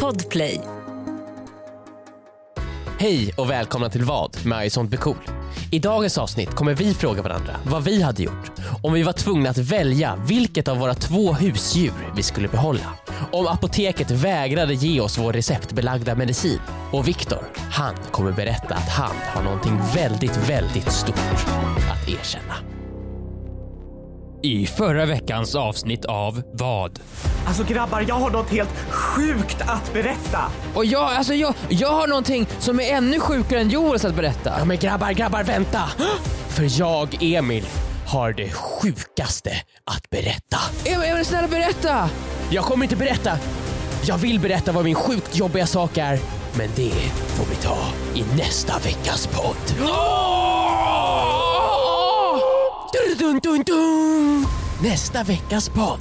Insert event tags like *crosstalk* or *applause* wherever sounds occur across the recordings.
Podplay. Hej och välkomna till Vad med I sånt blir cool. I dagens avsnitt kommer vi fråga varandra vad vi hade gjort om vi var tvungna att välja vilket av våra två husdjur vi skulle behålla. Om apoteket vägrade ge oss vår receptbelagda medicin. Och Viktor, han kommer berätta att han har någonting väldigt, väldigt stort att erkänna. I förra veckans avsnitt av Vad? Alltså grabbar, jag har något helt sjukt att berätta. Och jag, alltså jag, jag har någonting som är ännu sjukare än Joels att berätta. Ja men grabbar, grabbar vänta! För jag, Emil, har det sjukaste att berätta. Emil, Emil snälla berätta! Jag kommer inte berätta. Jag vill berätta vad min sjukt jobbiga sak är. Men det får vi ta i nästa veckas podd. Dun, dun, dun, dun. Nästa veckas podd.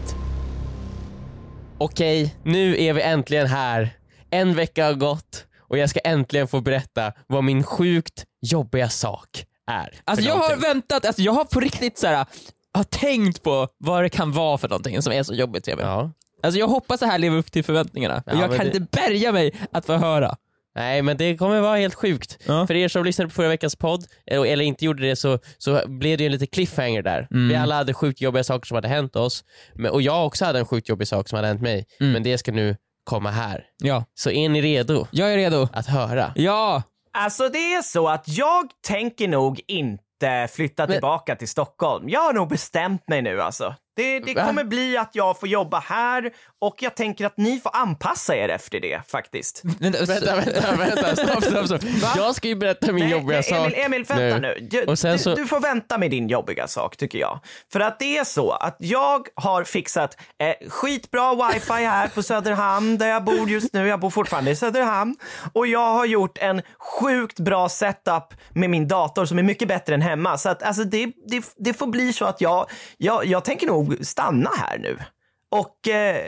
Okej, nu är vi äntligen här. En vecka har gått och jag ska äntligen få berätta vad min sjukt jobbiga sak är. Alltså jag har väntat, alltså jag har på riktigt så här, har tänkt på vad det kan vara för någonting som är så jobbigt Emil. Ja. Alltså jag hoppas det här lever upp till förväntningarna. Ja, jag kan det- inte bärga mig att få höra. Nej men det kommer vara helt sjukt. Ja. För er som lyssnade på förra veckans podd, eh, eller inte gjorde det, så, så blev det ju en liten cliffhanger där. Mm. Vi alla hade sjukt jobbiga saker som hade hänt oss, men, och jag också hade en sjukt jobbig sak som hade hänt mig, Mm. men det ska nu komma här. Ja, Så är ni redo jag är redo. att höra? Ja! Alltså det är så att jag tänker nog inte flytta tillbaka till Stockholm. Jag har nog bestämt mig nu alltså. Det, det kommer bli att jag får jobba här och jag tänker att ni får anpassa er efter det faktiskt. Vänta, Vänta, vänta, stopp, stopp, stopp. Jag ska ju berätta min Nej, jobbiga nej, sak Emil, Emil vänta nu. Du, Och sen du, så... du får vänta med din jobbiga sak tycker jag. För att det är så att jag har fixat eh, skitbra wifi här på Söderhamn där jag bor just nu. Jag bor fortfarande i Söderhamn. Och jag har gjort en sjukt bra setup med min dator som är mycket bättre än hemma. Så att alltså det, det, det får bli så att jag, jag, jag tänker nog stanna här nu. Och eh,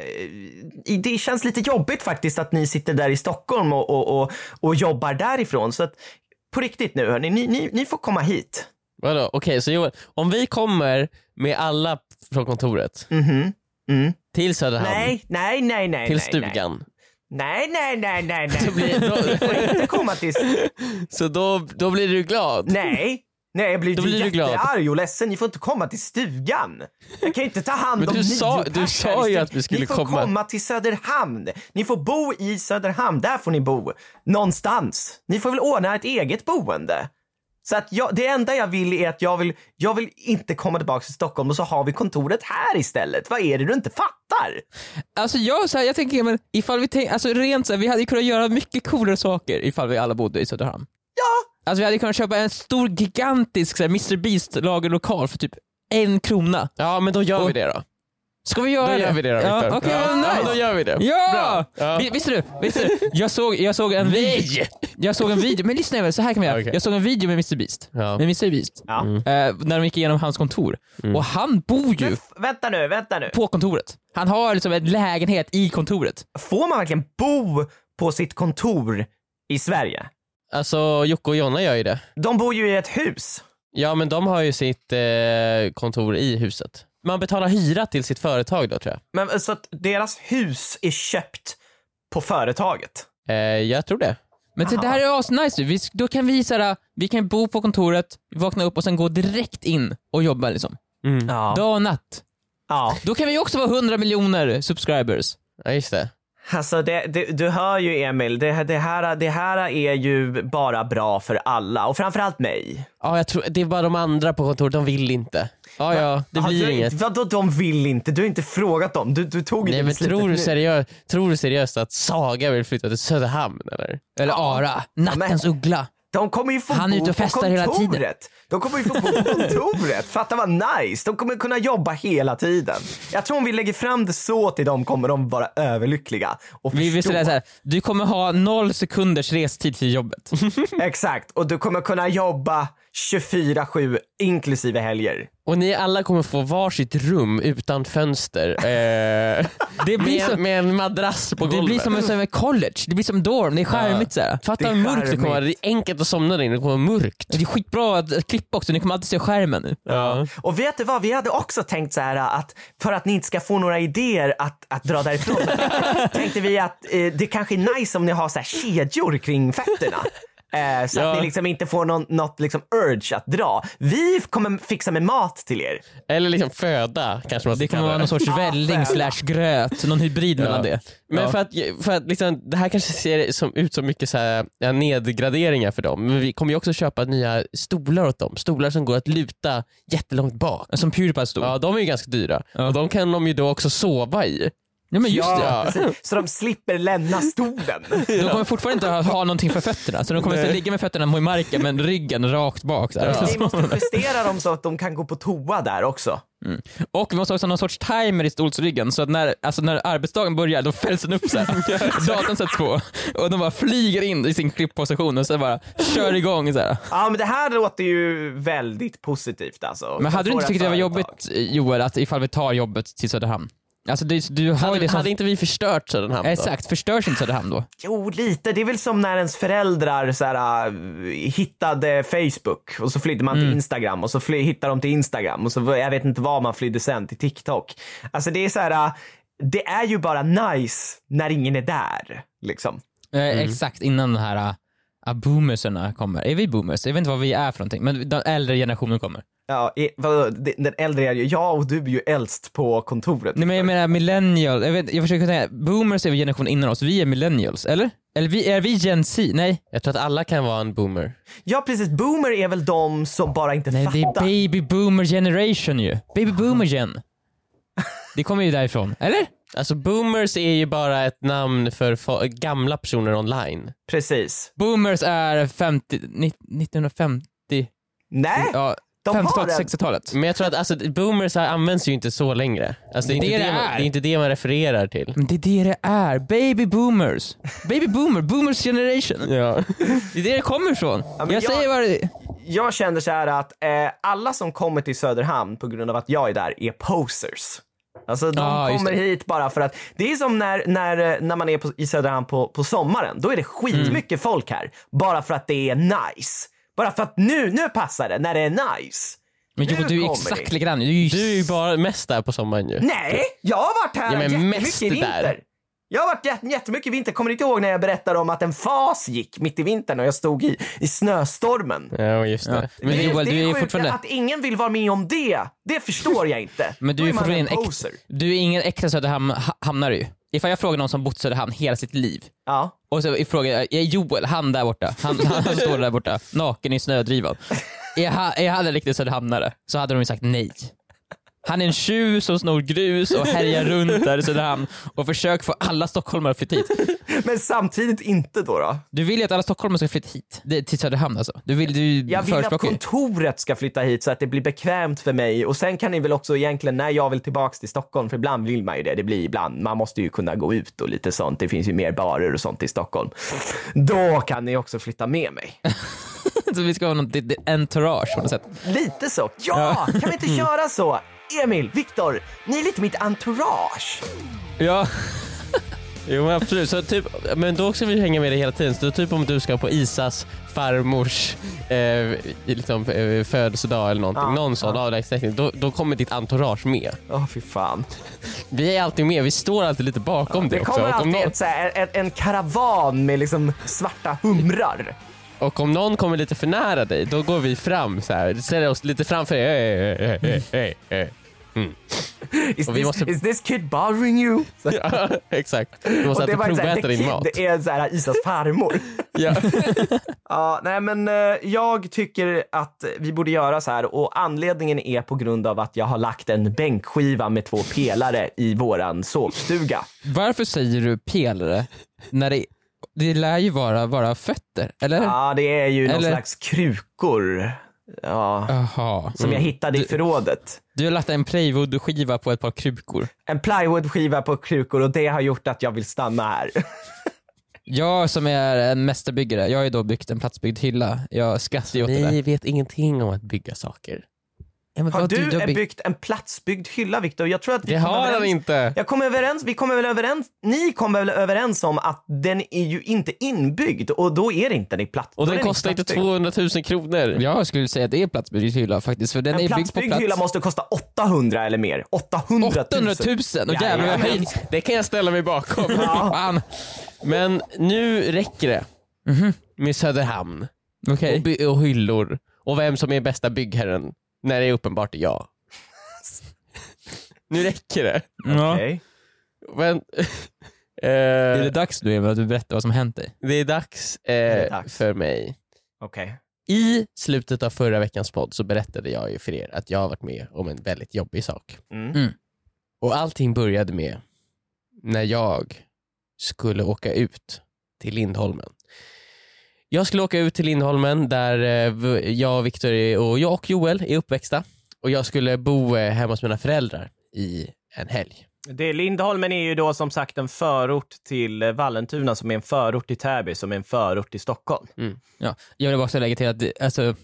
det känns lite jobbigt faktiskt att ni sitter där i Stockholm och, och, och, och jobbar därifrån. Så att på riktigt nu hörni, ni, ni, ni får komma hit. Vadå? Okej, så Joel, om vi kommer med alla från kontoret Mhm. Mm. till Söderhamn, Nej, nej, nej, nej. till nej, stugan, Nej, nej, nej, nej, nej. *laughs* Så blir- då- Ni får inte komma till... *laughs* så då, då blir du glad? Nej. Nej, jag blir, Då blir du glad. jättearg och ledsen. Ni får inte komma till stugan. Jag kan inte ta hand Men om du nio sa- du pers sa i ju att vi skulle Ni får komma. komma till Söderhamn. Ni får bo i Söderhamn. Där får ni bo. Någonstans. Ni får väl ordna ett eget boende. Så att jag, det enda jag vill är att jag vill, jag vill inte komma tillbaka till Stockholm och så har vi kontoret här istället. Vad är det du inte fattar? Alltså jag, så här, jag tänker, men ifall vi tänk, alltså rent så här, vi hade ju kunnat göra mycket coolare saker ifall vi alla bodde i Söderhamn. Ja, Alltså vi hade kunnat köpa en stor gigantisk så här, Mr Beast lagerlokal för typ en krona. Ja men då gör Och- vi det då. Ska vi göra Då det? gör vi det då ja, Viktor. ja, men nice. ja, då gör vi det. Ja! Bra. Ja. Vi- Visste du? Visste du? Jag såg, jag såg en video. Jag såg en video, men lyssna Emil, så här kan vi göra. Okej. Jag såg en video med Mr Beast. Ja. Med Mr Beast. Ja. Mm. Eh, när de gick igenom hans kontor. Och han bor ju Men f- vänta nu, vänta nu. på kontoret. Han har liksom en lägenhet i kontoret. Får man verkligen bo på sitt kontor i Sverige? Alltså Jocke och Jonna gör ju det. De bor ju i ett hus. Ja men de har ju sitt eh, kontor i huset. Man betalar hyra till sitt företag då tror jag. Men så att deras hus är köpt på företaget. Eh, jag tror det. Men det Aha. där är asnice vi, Då kan vi såhär, vi kan bo på kontoret, vakna upp och sen gå direkt in och jobba liksom. Mm. Ja. Dag och natt. ja. Då kan vi också vara 100 miljoner subscribers. Ja just det. Alltså det, det, du hör ju Emil, det, det, här, det här är ju bara bra för alla och framförallt mig. Ja jag tror, det är bara de andra på kontoret, de vill inte. Ja ja, det blir du, inget. Vadå de vill inte? Du har inte frågat dem. Du, du tog Nej men tror du, seriöst, tror du seriöst att Saga vill flytta till Söderhamn eller? Eller Ara, nattens uggla. De kommer ju få Han är ute och festar hela tiden. De kommer ju få bo på *laughs* kontoret. Fatta vad nice. De kommer kunna jobba hela tiden. Jag tror om vi lägger fram det så till dem kommer de vara överlyckliga och Vi vill säga så här, du kommer ha noll sekunders restid till jobbet. *laughs* Exakt. Och du kommer kunna jobba 24-7 inklusive helger. Och ni alla kommer få varsitt rum utan fönster. Eh, *laughs* Det blir med, som, med en madrass på det golvet. blir som en, som en college, det blir som dorm, det är charmigt såhär. Fatta Det är hur mörkt det kommer vara. Det är enkelt att somna där inne, det kommer vara mörkt. Det är skitbra att, att klippa också, ni kommer alltid se skärmen nu. Ja. Och vet du vad, vi hade också tänkt så här att för att ni inte ska få några idéer att, att dra därifrån så *laughs* tänkte vi att eh, det kanske är nice om ni har så här kedjor kring fötterna. Eh, så Ja. att ni liksom inte får någon, något liksom urge att dra. Vi kommer fixa med mat till er. Eller liksom föda kanske man ska Det kommer vara någon sorts Ja, välling slash gröt, någon hybrid mellan det. Men Ja. för att, för att liksom, det här kanske ser som, ut som mycket så här, ja, nedgraderingar för dem, men vi kommer ju också köpa nya stolar åt dem. Stolar som går att luta jättelångt bak. Som Pewdiepie stod. Ja, de är ju ganska dyra. Ja. Och de kan de ju då också sova i. Ja men just det. Ja, precis. Så de slipper lämna stolen. *laughs* De kommer fortfarande inte ha, ha någonting för fötterna, så de kommer att ligga med fötterna mot marken men ryggen rakt bak. Så här. Ja. *laughs* Ni måste justera dem så att de kan gå på toa där också. Och vi måste också ha någon sorts timer i stolsryggen så att när, alltså när arbetsdagen börjar då fälls den upp så här. *laughs* Datorn sätts på och de bara flyger in i sin klippposition och så bara kör igång så här. Ja men det här låter ju väldigt positivt alltså. Men hade du inte tyckt det var jobbigt Joel att ifall vi tar jobbet till Söderhamn? Alltså du, du har Hade, det som... hade inte vi förstört Söderhamn då? Exakt, förstörs inte Söderhamn då? Jo, lite. Det är väl som när ens föräldrar så här, äh, hittade Facebook och så flydde man till Mm. Instagram och så fly, hittade de till Instagram och så jag vet inte vad man flydde sen till TikTok. Alltså det är så här, äh, det är ju bara nice när ingen är där liksom. Eh, Exakt, innan de här uh, boomerserna kommer. Är vi boomers? Jag vet inte vad vi är för någonting, men den äldre generationen kommer. Ja, i- vadå, den äldre är ju, jag och du är ju äldst på kontoret. Nej men jag menar millennial, jag, vet, jag försöker säga, boomers är vi generationen innan oss, vi är millennials, eller? Eller vi, är vi gen Z? Nej, Jag tror att alla kan vara en boomer. Ja precis, boomer är väl de som bara inte nej det är fattar. baby boomer generation ju. Baby boomer gen. Det kommer ju därifrån, eller? Alltså boomers är ju bara ett namn för gamla personer online. Precis. Boomers är 50, ni- 1950, Nej, ja, de har 50-talet, den. 60-talet. Men jag tror att alltså, boomers används ju inte så längre. Alltså, det, är Det det, det man, är. det är inte det man refererar till. Men det är det det är, baby boomers. Baby boomer, boomers generation. Ja. Det är det det kommer ifrån. men jag, jag- säger vad det jag känner så här att eh, alla som kommer till Söderhamn på grund av att jag är där är posers. Alltså de Ja, just kommer hit bara för att, det är som när, när, eh, när man är på, i Söderhamn på, på sommaren, då är det skitmycket Mm. folk här. Bara för att det är nice. Bara för att nu, nu passar det, när det är nice. Men Joel, du är exakt likadan. Du är ju Du är ju bara mest där på sommaren ju. Nej, jag har varit här Ja, men jättemycket mest i där. vinter. Jag har varit jätt- jättemycket i vinter. Kommer ni inte ihåg när jag berättade om att en fas gick mitt i vintern och jag stod i, i snöstormen? Ja, just det. Ja. Men det, Joel, det du är fortfarande- Att ingen vill vara med om det, det förstår jag inte. *laughs* Men du är man fortfarande en poser. äkta, du är ingen äkta Söderhamnare ju. Ifall jag frågar någon som bott i Söderhamn hela sitt liv Ja. och så frågar jag, är Joel, han där borta, han, han, han står där borta, naken i snödrivan. *laughs* Är han, är han en riktig Söderhamnare? Så hade de ju sagt nej. Han är en tjuv som snor grus och härjar runt där i Söderhamn och försöker få alla stockholmare att flytta hit. Men samtidigt inte då. då. Du vill ju att alla stockholmare ska flytta hit, det, till Söderhamn alltså. Du vill, du Jag vill att kontoret ska flytta hit så att det blir bekvämt för mig och sen kan ni väl också egentligen när jag vill tillbaks till Stockholm, för ibland vill man ju det, det blir ibland, man måste ju kunna gå ut och lite sånt, det finns ju mer barer och sånt i Stockholm. Då kan ni också flytta med mig. *laughs* så vi ska ha något entourage på något sätt. Lite så. Ja, kan vi inte köra så? Emil, Viktor, ni är lite mitt entourage. Ja. *laughs* Jo men absolut, så typ, men då ska vi hänga med dig hela tiden. Så typ om du ska på Isas farmors eh, liksom, eh, födelsedag eller någonting, Ja, någon sån avlägsen då, då kommer ditt entourage med. Åh fy fan. Vi är alltid med, vi står alltid lite bakom det, Det också. kommer Och om, alltid någon, ett, så här, en, en karavan med liksom svarta humrar. och om någon kommer lite för nära dig, då går vi fram så här, ställer oss lite framför dig. Eh, eh, eh, eh. *laughs* Is, this, måste- is this kid bothering you? *laughs* Ja, exakt. Du måste alltid proväta din kid, mat. det är så här Isas farmor. *laughs* Ja. Ja, nej men eh, jag tycker att vi borde göra så här och anledningen är på grund av att jag har lagt en bänkskiva med två pelare i våran sovstuga. Varför säger du pelare när det, det lär ju vara, vara fötter, eller? Ja, det är ju någon Eller- slags krukor. Ja, Jaha. som jag hittade i förrådet. Du har lagt en plywoodskiva på ett par krukor. En plywoodskiva på krukor och det har gjort att jag vill stanna här. *laughs* Jag som är en mästerbyggare, jag har ju då byggt en platsbyggd hylla. Jag skrattar ju åt det Ni där. vet ingenting om att bygga saker. Ja, Har du, har byggt- byggt en platsbyggd hylla Viktor? Jag tror att vi Det har han överens- inte. Jag kommer överens, vi kommer väl överens, ni kommer väl överens om att den är ju inte inbyggd och då är det inte en platt. Och den inte kostar inte platsbyggd. 200 000 kronor. Jag skulle säga att det är platsbyggd hylla faktiskt, för den En är byggd på platsbyggd plats. hylla måste kosta 800 eller mer. 800 000. 800 000! Och jävlar vad höjd. Det kan jag ställa mig bakom. *laughs* Fan. Men nu räcker det med Söderhamn Okej. och, och hyllor och vem som är bästa byggherren när det är uppenbart jag. nu räcker det. Ja. Okej. Men, *laughs* eh, Är det dags nu Emil att du berättar vad som hänt dig? det är dags, eh, är dags. för mig. Okej. I slutet av förra veckans podd så berättade jag ju för er att jag har varit med om en väldigt jobbig sak. Mm. Och allting började med när jag skulle åka ut till Lindholmen. Jag skulle åka ut till Lindholmen där eh, jag, Viktor och jag och Joel är uppväxta och jag skulle bo eh, hemma hos mina föräldrar i en helg. Det, Lindholmen är ju då som sagt en förort till eh, Vallentuna som är en förort till Täby som är en förort till Stockholm. Ja. Jag vill bara lägga till att alltså,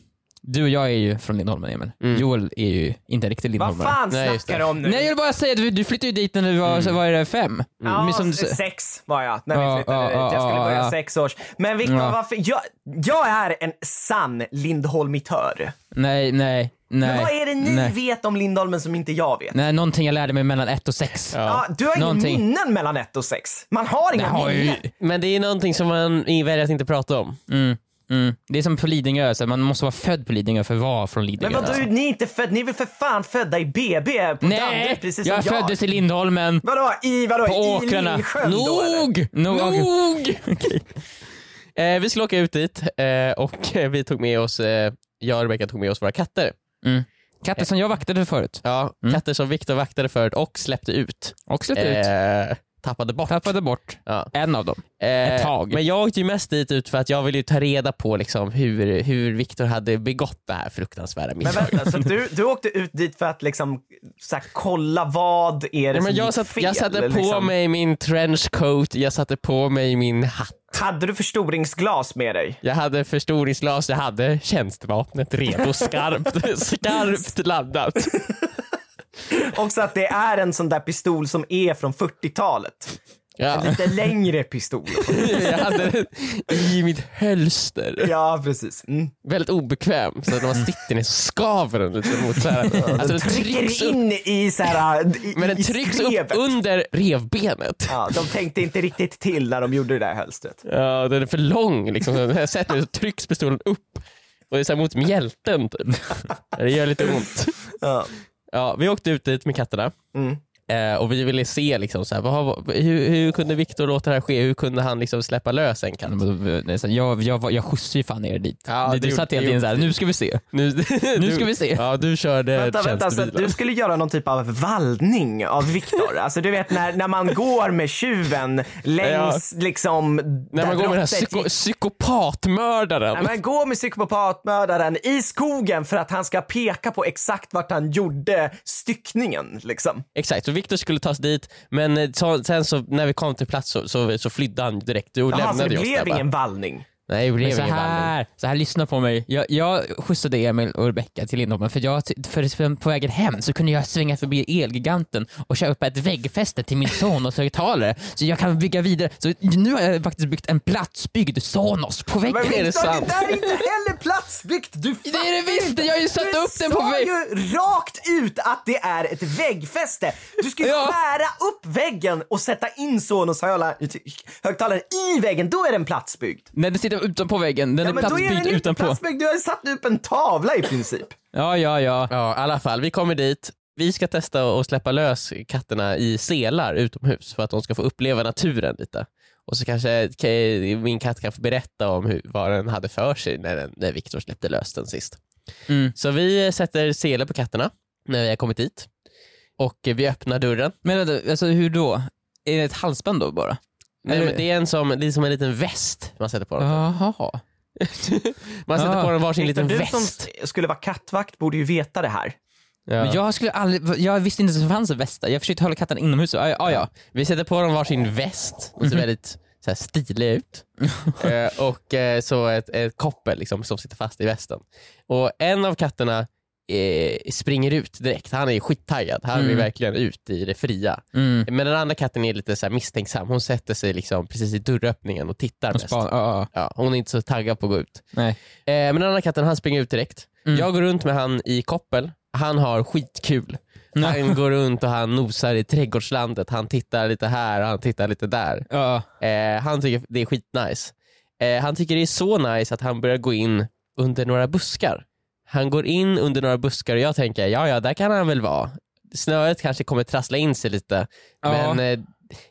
du och jag är ju från Lindholmen Emil. Mm. Joel är ju inte riktigt Vad Lindholmare. fan Nej, snackar det. du om nu? Nej jag vill bara säga att du, du flyttade ju dit när du var, så var det fem? Ja, Men som sex var jag när Ja, vi flyttade ja, dit. Jag skulle ja, börja ja. sex års. Men Viktor, Ja. varför? Jag, jag är en sann Lindholmitör. Nej, nej, nej. Men vad är det ni nej. vet om Lindholmen som inte jag vet? Nej, någonting jag lärde mig mellan ett och sex. Ja, du har inga minnen mellan ett och sex. Man har inga ju. minnen. Men det är någonting som man väljer att inte prata om. Mm, mm. Det är som på Lidingö, så man måste vara född på Lidingö för att vara från Lidingö. Men vadå, ni är inte född, ni är väl för fan födda i BB på Nej, Danderyd precis jag som jag. föddes i Lindholmen. Vadå, i, vadå, På i åkrarna. Lillsjön då eller? Nog! Nog! Nog! *laughs* eh, vi skulle åka ut dit eh, och eh, *laughs* vi tog med oss, eh, jag och Rebecka tog med oss våra katter. Mm. Katter som jag vaktade förut. Ja, Mm. katter som Viktor vaktade förut och släppte ut. Och släppte ut. Tappade bort. Tappade bort Ja. en av dem. Eh, Ett tag. Men jag åkte ju mest dit ut för att jag ville ju ta reda på liksom hur, hur Viktor hade begått det här fruktansvärda Men misstaget. vänta, så du, du åkte ut dit för att liksom så här, kolla vad är det Ja, som men jag, gick satt, fel? jag satte på liksom? mig min trenchcoat, jag satte på mig min hatt. Hade du förstoringsglas med dig? Jag hade förstoringsglas, jag hade tjänstevapnet redo, skarpt, *laughs* skarpt laddat. *laughs* Också att det är en sån där pistol som är från 40-talet. Ja. En lite längre pistol. *laughs* Jag hade den i mitt hölster. Ja, precis. Mm. Väldigt obekväm, så när man sitter ner så skaver den lite mot så här. *laughs* Alltså den Trycker upp, in i så här, i, men den i trycks upp skrevet. under revbenet. Ja, de tänkte inte riktigt till när de gjorde det där hölstret. Ja, den är för lång liksom. När jag sätter mig så trycks pistolen upp. Och det är så mot mjälten typ. Det gör lite ont. Ja. Ja, vi åkte ut dit med katterna. Mm. Eh, och vi ville se liksom, så här, vad, hur, hur kunde Viktor låta det här ske? Hur kunde han liksom släppa lös en katt? Här, Jag, jag, jag skjutsade ju fan ner dit. Ja, du, det du satt hela tiden det såhär, nu ska vi se. *laughs* Nu, Nu ska vi se. Ja, du körde Vänta, vänta, så tjänstebilen. du skulle göra någon typ av vallning av Viktor? *laughs* Alltså du vet när, när man går med tjuven längs liksom... När man går med den här psyko, psykopatmördaren. Nej, men gå med psykopatmördaren i skogen för att han ska peka på exakt vart han gjorde styckningen. Liksom. Exakt, så Viktor skulle tas dit men eh, så, sen så när vi kom till plats så, så, så flydde han direkt och Jaha, så lämnade det oss där blev ingen vallning? Nej, det blev Men så ingen här, så här, lyssna på mig. Jag, jag skjutsade Emil och Rebecca till Lindholmen för, jag, för på vägen hem så kunde jag svänga förbi Elgiganten och köpa ett väggfäste till min Sonos högtalare så jag kan bygga vidare. Så nu har jag faktiskt byggt en platsbyggd Sonos på väggen. Men är det sant? det där är inte heller platsbyggt! Du Det är det visst! Jag har ju satt du upp den på sa vägg. ju rakt ut att det är ett väggfäste. Du ska ju Ja. skära upp väggen och sätta in Sonos högtalare- i väggen. Då är den platsbyggd. Nej, den sitter utanpå väggen. Den Ja, är men då är den platsbyggd inte utanpå. platsbyggd. Du har ju satt upp en tavla i princip. *laughs* Ja, ja, ja. Ja, i alla fall. Vi kommer dit. Vi ska testa att släppa lös katterna i selar utomhus för att de ska få uppleva naturen lite. Och så kanske ka- min katt kan få berätta om hur, vad den hade för sig när, den, när Viktor släppte lös den sist. Mm. Så vi sätter selar på katterna när vi har kommit dit. Och vi öppnar dörren. Men vänta, alltså hur då? Är det ett halsband då bara? Nej, men det, är en som, det är som en liten väst man sätter på dem. Jaha. *laughs* Man sätter Ah. på dem varsin liten du som väst. s- skulle vara kattvakt borde ju veta det här. Ja. Men jag, skulle aldrig, jag visste inte att det fanns västar. Jag försökte hålla katten inomhus. Ja, ja, ja. Vi sätter på dem varsin väst, och så väldigt så här stiliga ut. *laughs* eh, och eh, så ett, ett koppel liksom, som sitter fast i västen. Och en av katterna eh, springer ut direkt, han är skittaggad, han Mm. verkligen ut i det fria. Mm. Men den andra katten är lite så misstänksam, hon sätter sig liksom precis i dörröppningen och tittar mest. span- ja, ja. Ja, hon är inte så taggad på att gå ut. Eh, men den andra katten han springer ut direkt. Mm. Jag går runt med han i koppel, han har skitkul. Han går runt och han nosar i trädgårdslandet, han tittar lite här och han tittar lite där. Ja. Eh, han tycker det är skitnice. Eh, han tycker det är så nice att han börjar gå in under några buskar. Han går in under några buskar och jag tänker, ja ja där kan han väl vara. Snöret kanske kommer trassla in sig lite, Ja. men eh,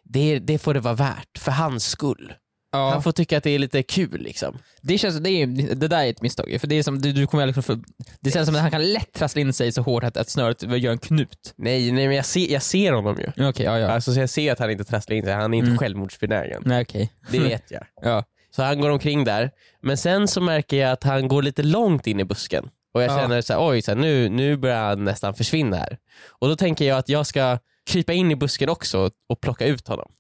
det, det får det vara värt för hans skull. Ja. Han får tycka att det är lite kul liksom. Det, känns, det, är, det där är ett misstag för det, är som, du, du kommer liksom för, det känns som att han kan lätt trassla in sig så hårt att, att snöret gör en knut. Nej, nej men jag ser, jag ser honom ju. Okej, ja ja. Alltså, så jag ser att han inte trasslar in sig, han är inte Mm. självmordsbenägen. Nej okej. Det *laughs* vet jag. Ja. Så han går omkring där, men sen så märker jag att han går lite långt in i busken. Och jag Ja. känner så här, oj, så här, nu, nu börjar han nästan försvinna här. Och då tänker jag att jag ska krypa in i busken också och plocka ut honom.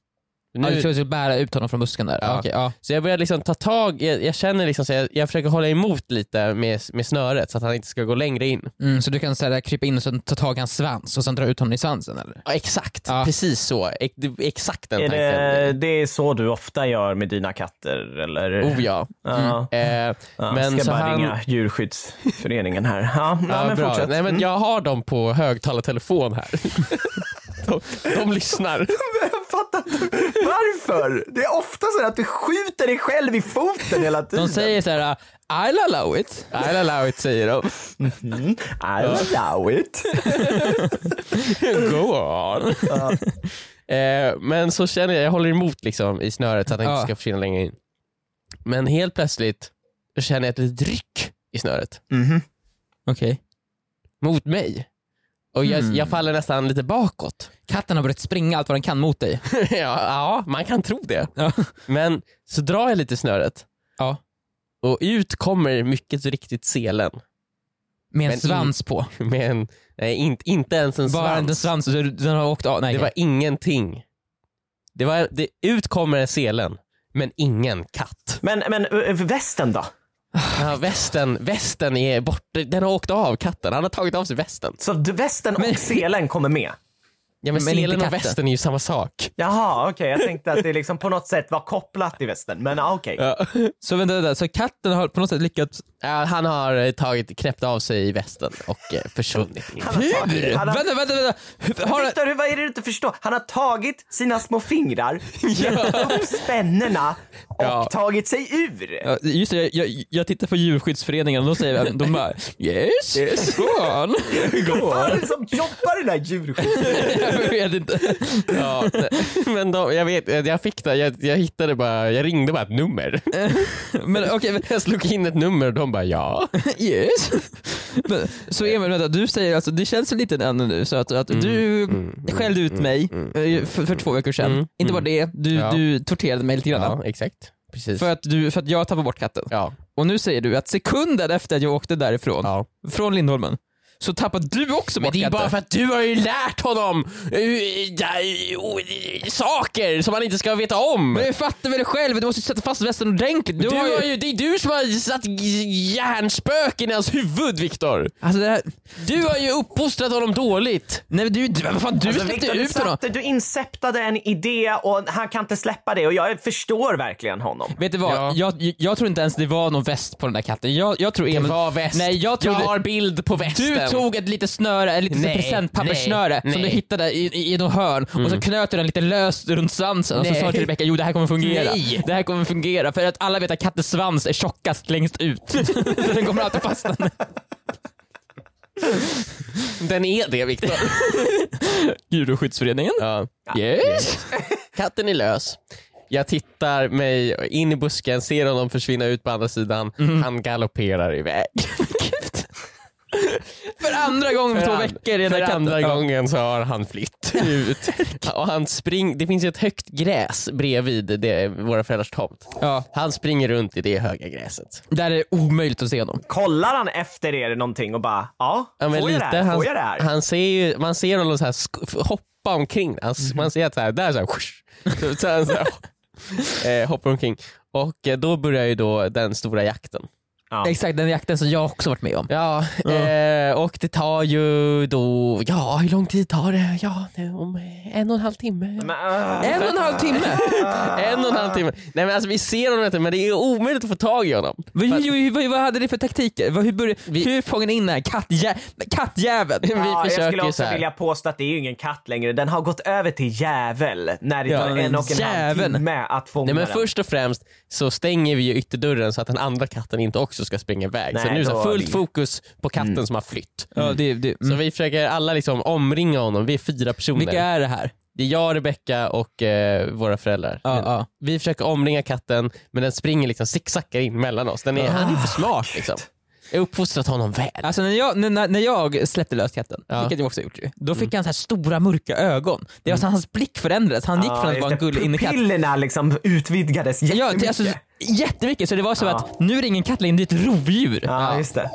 Nu... Ja, du tror att du ska bära ut honom från busken där? Ja. Okej, ja. så jag börjar liksom ta tag, jag, jag känner liksom så jag, jag försöker hålla emot lite med, med snöret så att han inte ska gå längre in. Mm, så du kan så här, krypa in och sen ta tag i hans svans och sen dra ut honom i svansen eller? Ja, exakt, Ja. precis så. Exakt den Är tanken. det, det är så du ofta gör med dina katter eller? Oh ja. Ja. Eh, Ja, men ska så bara han- ringa djurskyddsföreningen här. Ja, ja, men bra. fortsätt. Nej, men Mm. jag har dem på högtalartelefon här. *laughs* de, de lyssnar. *laughs* Jag fattar inte. Varför? Det är ofta så att du skjuter dig själv i foten hela tiden. De säger så här: I'll allow it. I'll allow it säger de. Mm. I'll allow it. *laughs* Go on. eh, men så känner jag, jag håller emot liksom i snöret så att han Ja. inte ska försvinna längre in. Men helt plötsligt känner jag ett litet ryck i snöret. Mhm. Okej. Mot mig. Och jag, Hmm. jag faller nästan lite bakåt. Katten har börjat springa allt vad den kan mot dig. *laughs* ja, ja, man kan tro det. Ja. Men så drar jag lite snöret ja. och ut kommer mycket riktigt selen. Med en Men svans på. *laughs* Med en, nej, inte, inte ens en Bara en svans. svans, så den har åkt av. Nej, Det var ingenting. Det var, det, ut kommer selen, men ingen katt. Men, men ö, västen då? Ja, västen, västen är borta, den har åkt av katten, han har tagit av sig västen. Så västen och Men- selen kommer med? Ja, men, Men inte selen och västen är ju samma sak. Jaha, okej. Jag tänkte att det liksom på något sätt var kopplat till västen. Men ah, okej. Ja. Så vänta, vänta, så katten har på något sätt lyckats... Ja, han har eh, tagit, knäppt av sig västen och eh, försvunnit. Han har tagit, han har, Vänta, vänta, vänta! Hur- Har, Victor, hur- vad är det du inte förstår? Han har tagit sina små fingrar, *laughs* gett upp spännerna och Ja. tagit sig ur. Ja, just det, jag, jag, jag tittar på djurskyddsföreningen och de säger de bara yes, Yes. go on. Vad är det som jobbar i den här djurskyddet? *laughs* jag vet inte. Ja, men de, jag vet, jag fick det, jag, jag hittade bara, jag ringde bara ett nummer. Men okej, men- Jag slog in ett nummer och de bara ja. yes. Men, så Emil, vänta, du säger alltså, det känns lite ännu nu så att, att du mm, skällde ut mig eh, för, för två veckor sedan. Mm, Inte mm. bara det, du, Ja. du torterade mig lite grann. Ja, exakt. Precis. För, att du, för att jag tappade bort katten. Ja, Och nu säger du att sekunden efter att jag åkte därifrån, ja. från Lindholmen, så tappade du också Men bort det är bara för att du har ju lärt honom eh, ja, eh, saker som han inte ska veta om. Men jag fattar väl själv, du måste ju sätta fast västen ordentligt. Du Du har har ju... det är du som har satt hjärnspöken i hans huvud Viktor. Alltså det här... Du har ju uppfostrat honom dåligt. Nej men du, du, vad fan, du Alltså, släppte Victor, du, ut honom. du inceptade en idé och han kan inte släppa det och jag förstår verkligen honom. Vet du vad, Ja. jag, jag tror inte ens det var någon väst på den där katten. Jag, jag tror Det Emil... var väst. Nej jag trodde... jag har bild på västen. Du tog ett litet snöre, ett litet Nej, presentpapperssnöre som du hittade i, i, i något hörn och så knöt du den lite löst runt svansen och så sa du till Rebecka jo det här kommer fungera. Nej. Det här kommer fungera för att alla vet att kattens svans är tjockast längst ut. *laughs* så den kommer alltid fastna. Den är det Viktor. *laughs* Djurskyddsföreningen. ja. Yes. Katten är lös. Jag tittar mig in i busken, ser honom försvinna ut på andra sidan. Han galopperar iväg. *laughs* *laughs* För andra gången på två an- veckor i den för andra gången så har han flytt *laughs* ut. och han spring, det finns ju ett högt gräs bredvid det, våra föräldrars tomt. Ja, Han springer runt i det höga gräset. där är det omöjligt att se honom. Kollar han efter er någonting och bara, ja, Ja, men får, jag det här? han, får jag det här? han ser ju, man ser honom så här sk- hoppa omkring. Han, Man ser att så här, där så här, så, så, han så här *laughs* eh, hoppar omkring. Och eh, då börjar ju då den stora jakten. Ja. Exakt den jakten som jag också varit med om. Ja, Eh, och det tar ju då, ja hur lång tid tar det? Ja, om en och en halv timme. Men, äh, En och en halv timme! *laughs* En och en halv timme. Nej men alltså vi ser honom inte men det är omöjligt att få tag i honom. Vad, hur, vad, vad hade ni för taktiker? Hur, började, Vi- hur fångade ni in den här kattjä, kattjäveln? Vi ja, jag skulle också vilja påstå att det är ju ingen katt längre. Den har gått över till jävel när det Ja, tar en och en halv timme att fånga Nej men den. först och främst så stänger vi ju ytterdörren så att den andra katten inte också ska springa iväg. så Nej, nu är det så fullt fokus på katten som har flytt. Ja, det, det, Så mm. vi försöker alla liksom omringa honom, vi är fyra personer. Vilka är det här? Det är jag, Rebecka och eh, våra föräldrar. Ja, ja. Vi försöker omringa katten men den springer liksom zigzaggar in mellan oss. Den är, Han är för smart liksom. Jag har uppfostrat honom väl. Alltså när jag, när, när jag släppte lös katten, Ja. vilket jag också gjort ju, då fick han så här stora mörka ögon. Det var så hans blick förändrades, han gick Ja, från att vara en gullig innekatt Pupillerna liksom utvidgades Ja, jättemycket. det, alltså, jättemycket, så det var så Ja. att nu är det ingen katt längre, det är ett rovdjur. Ja, just det.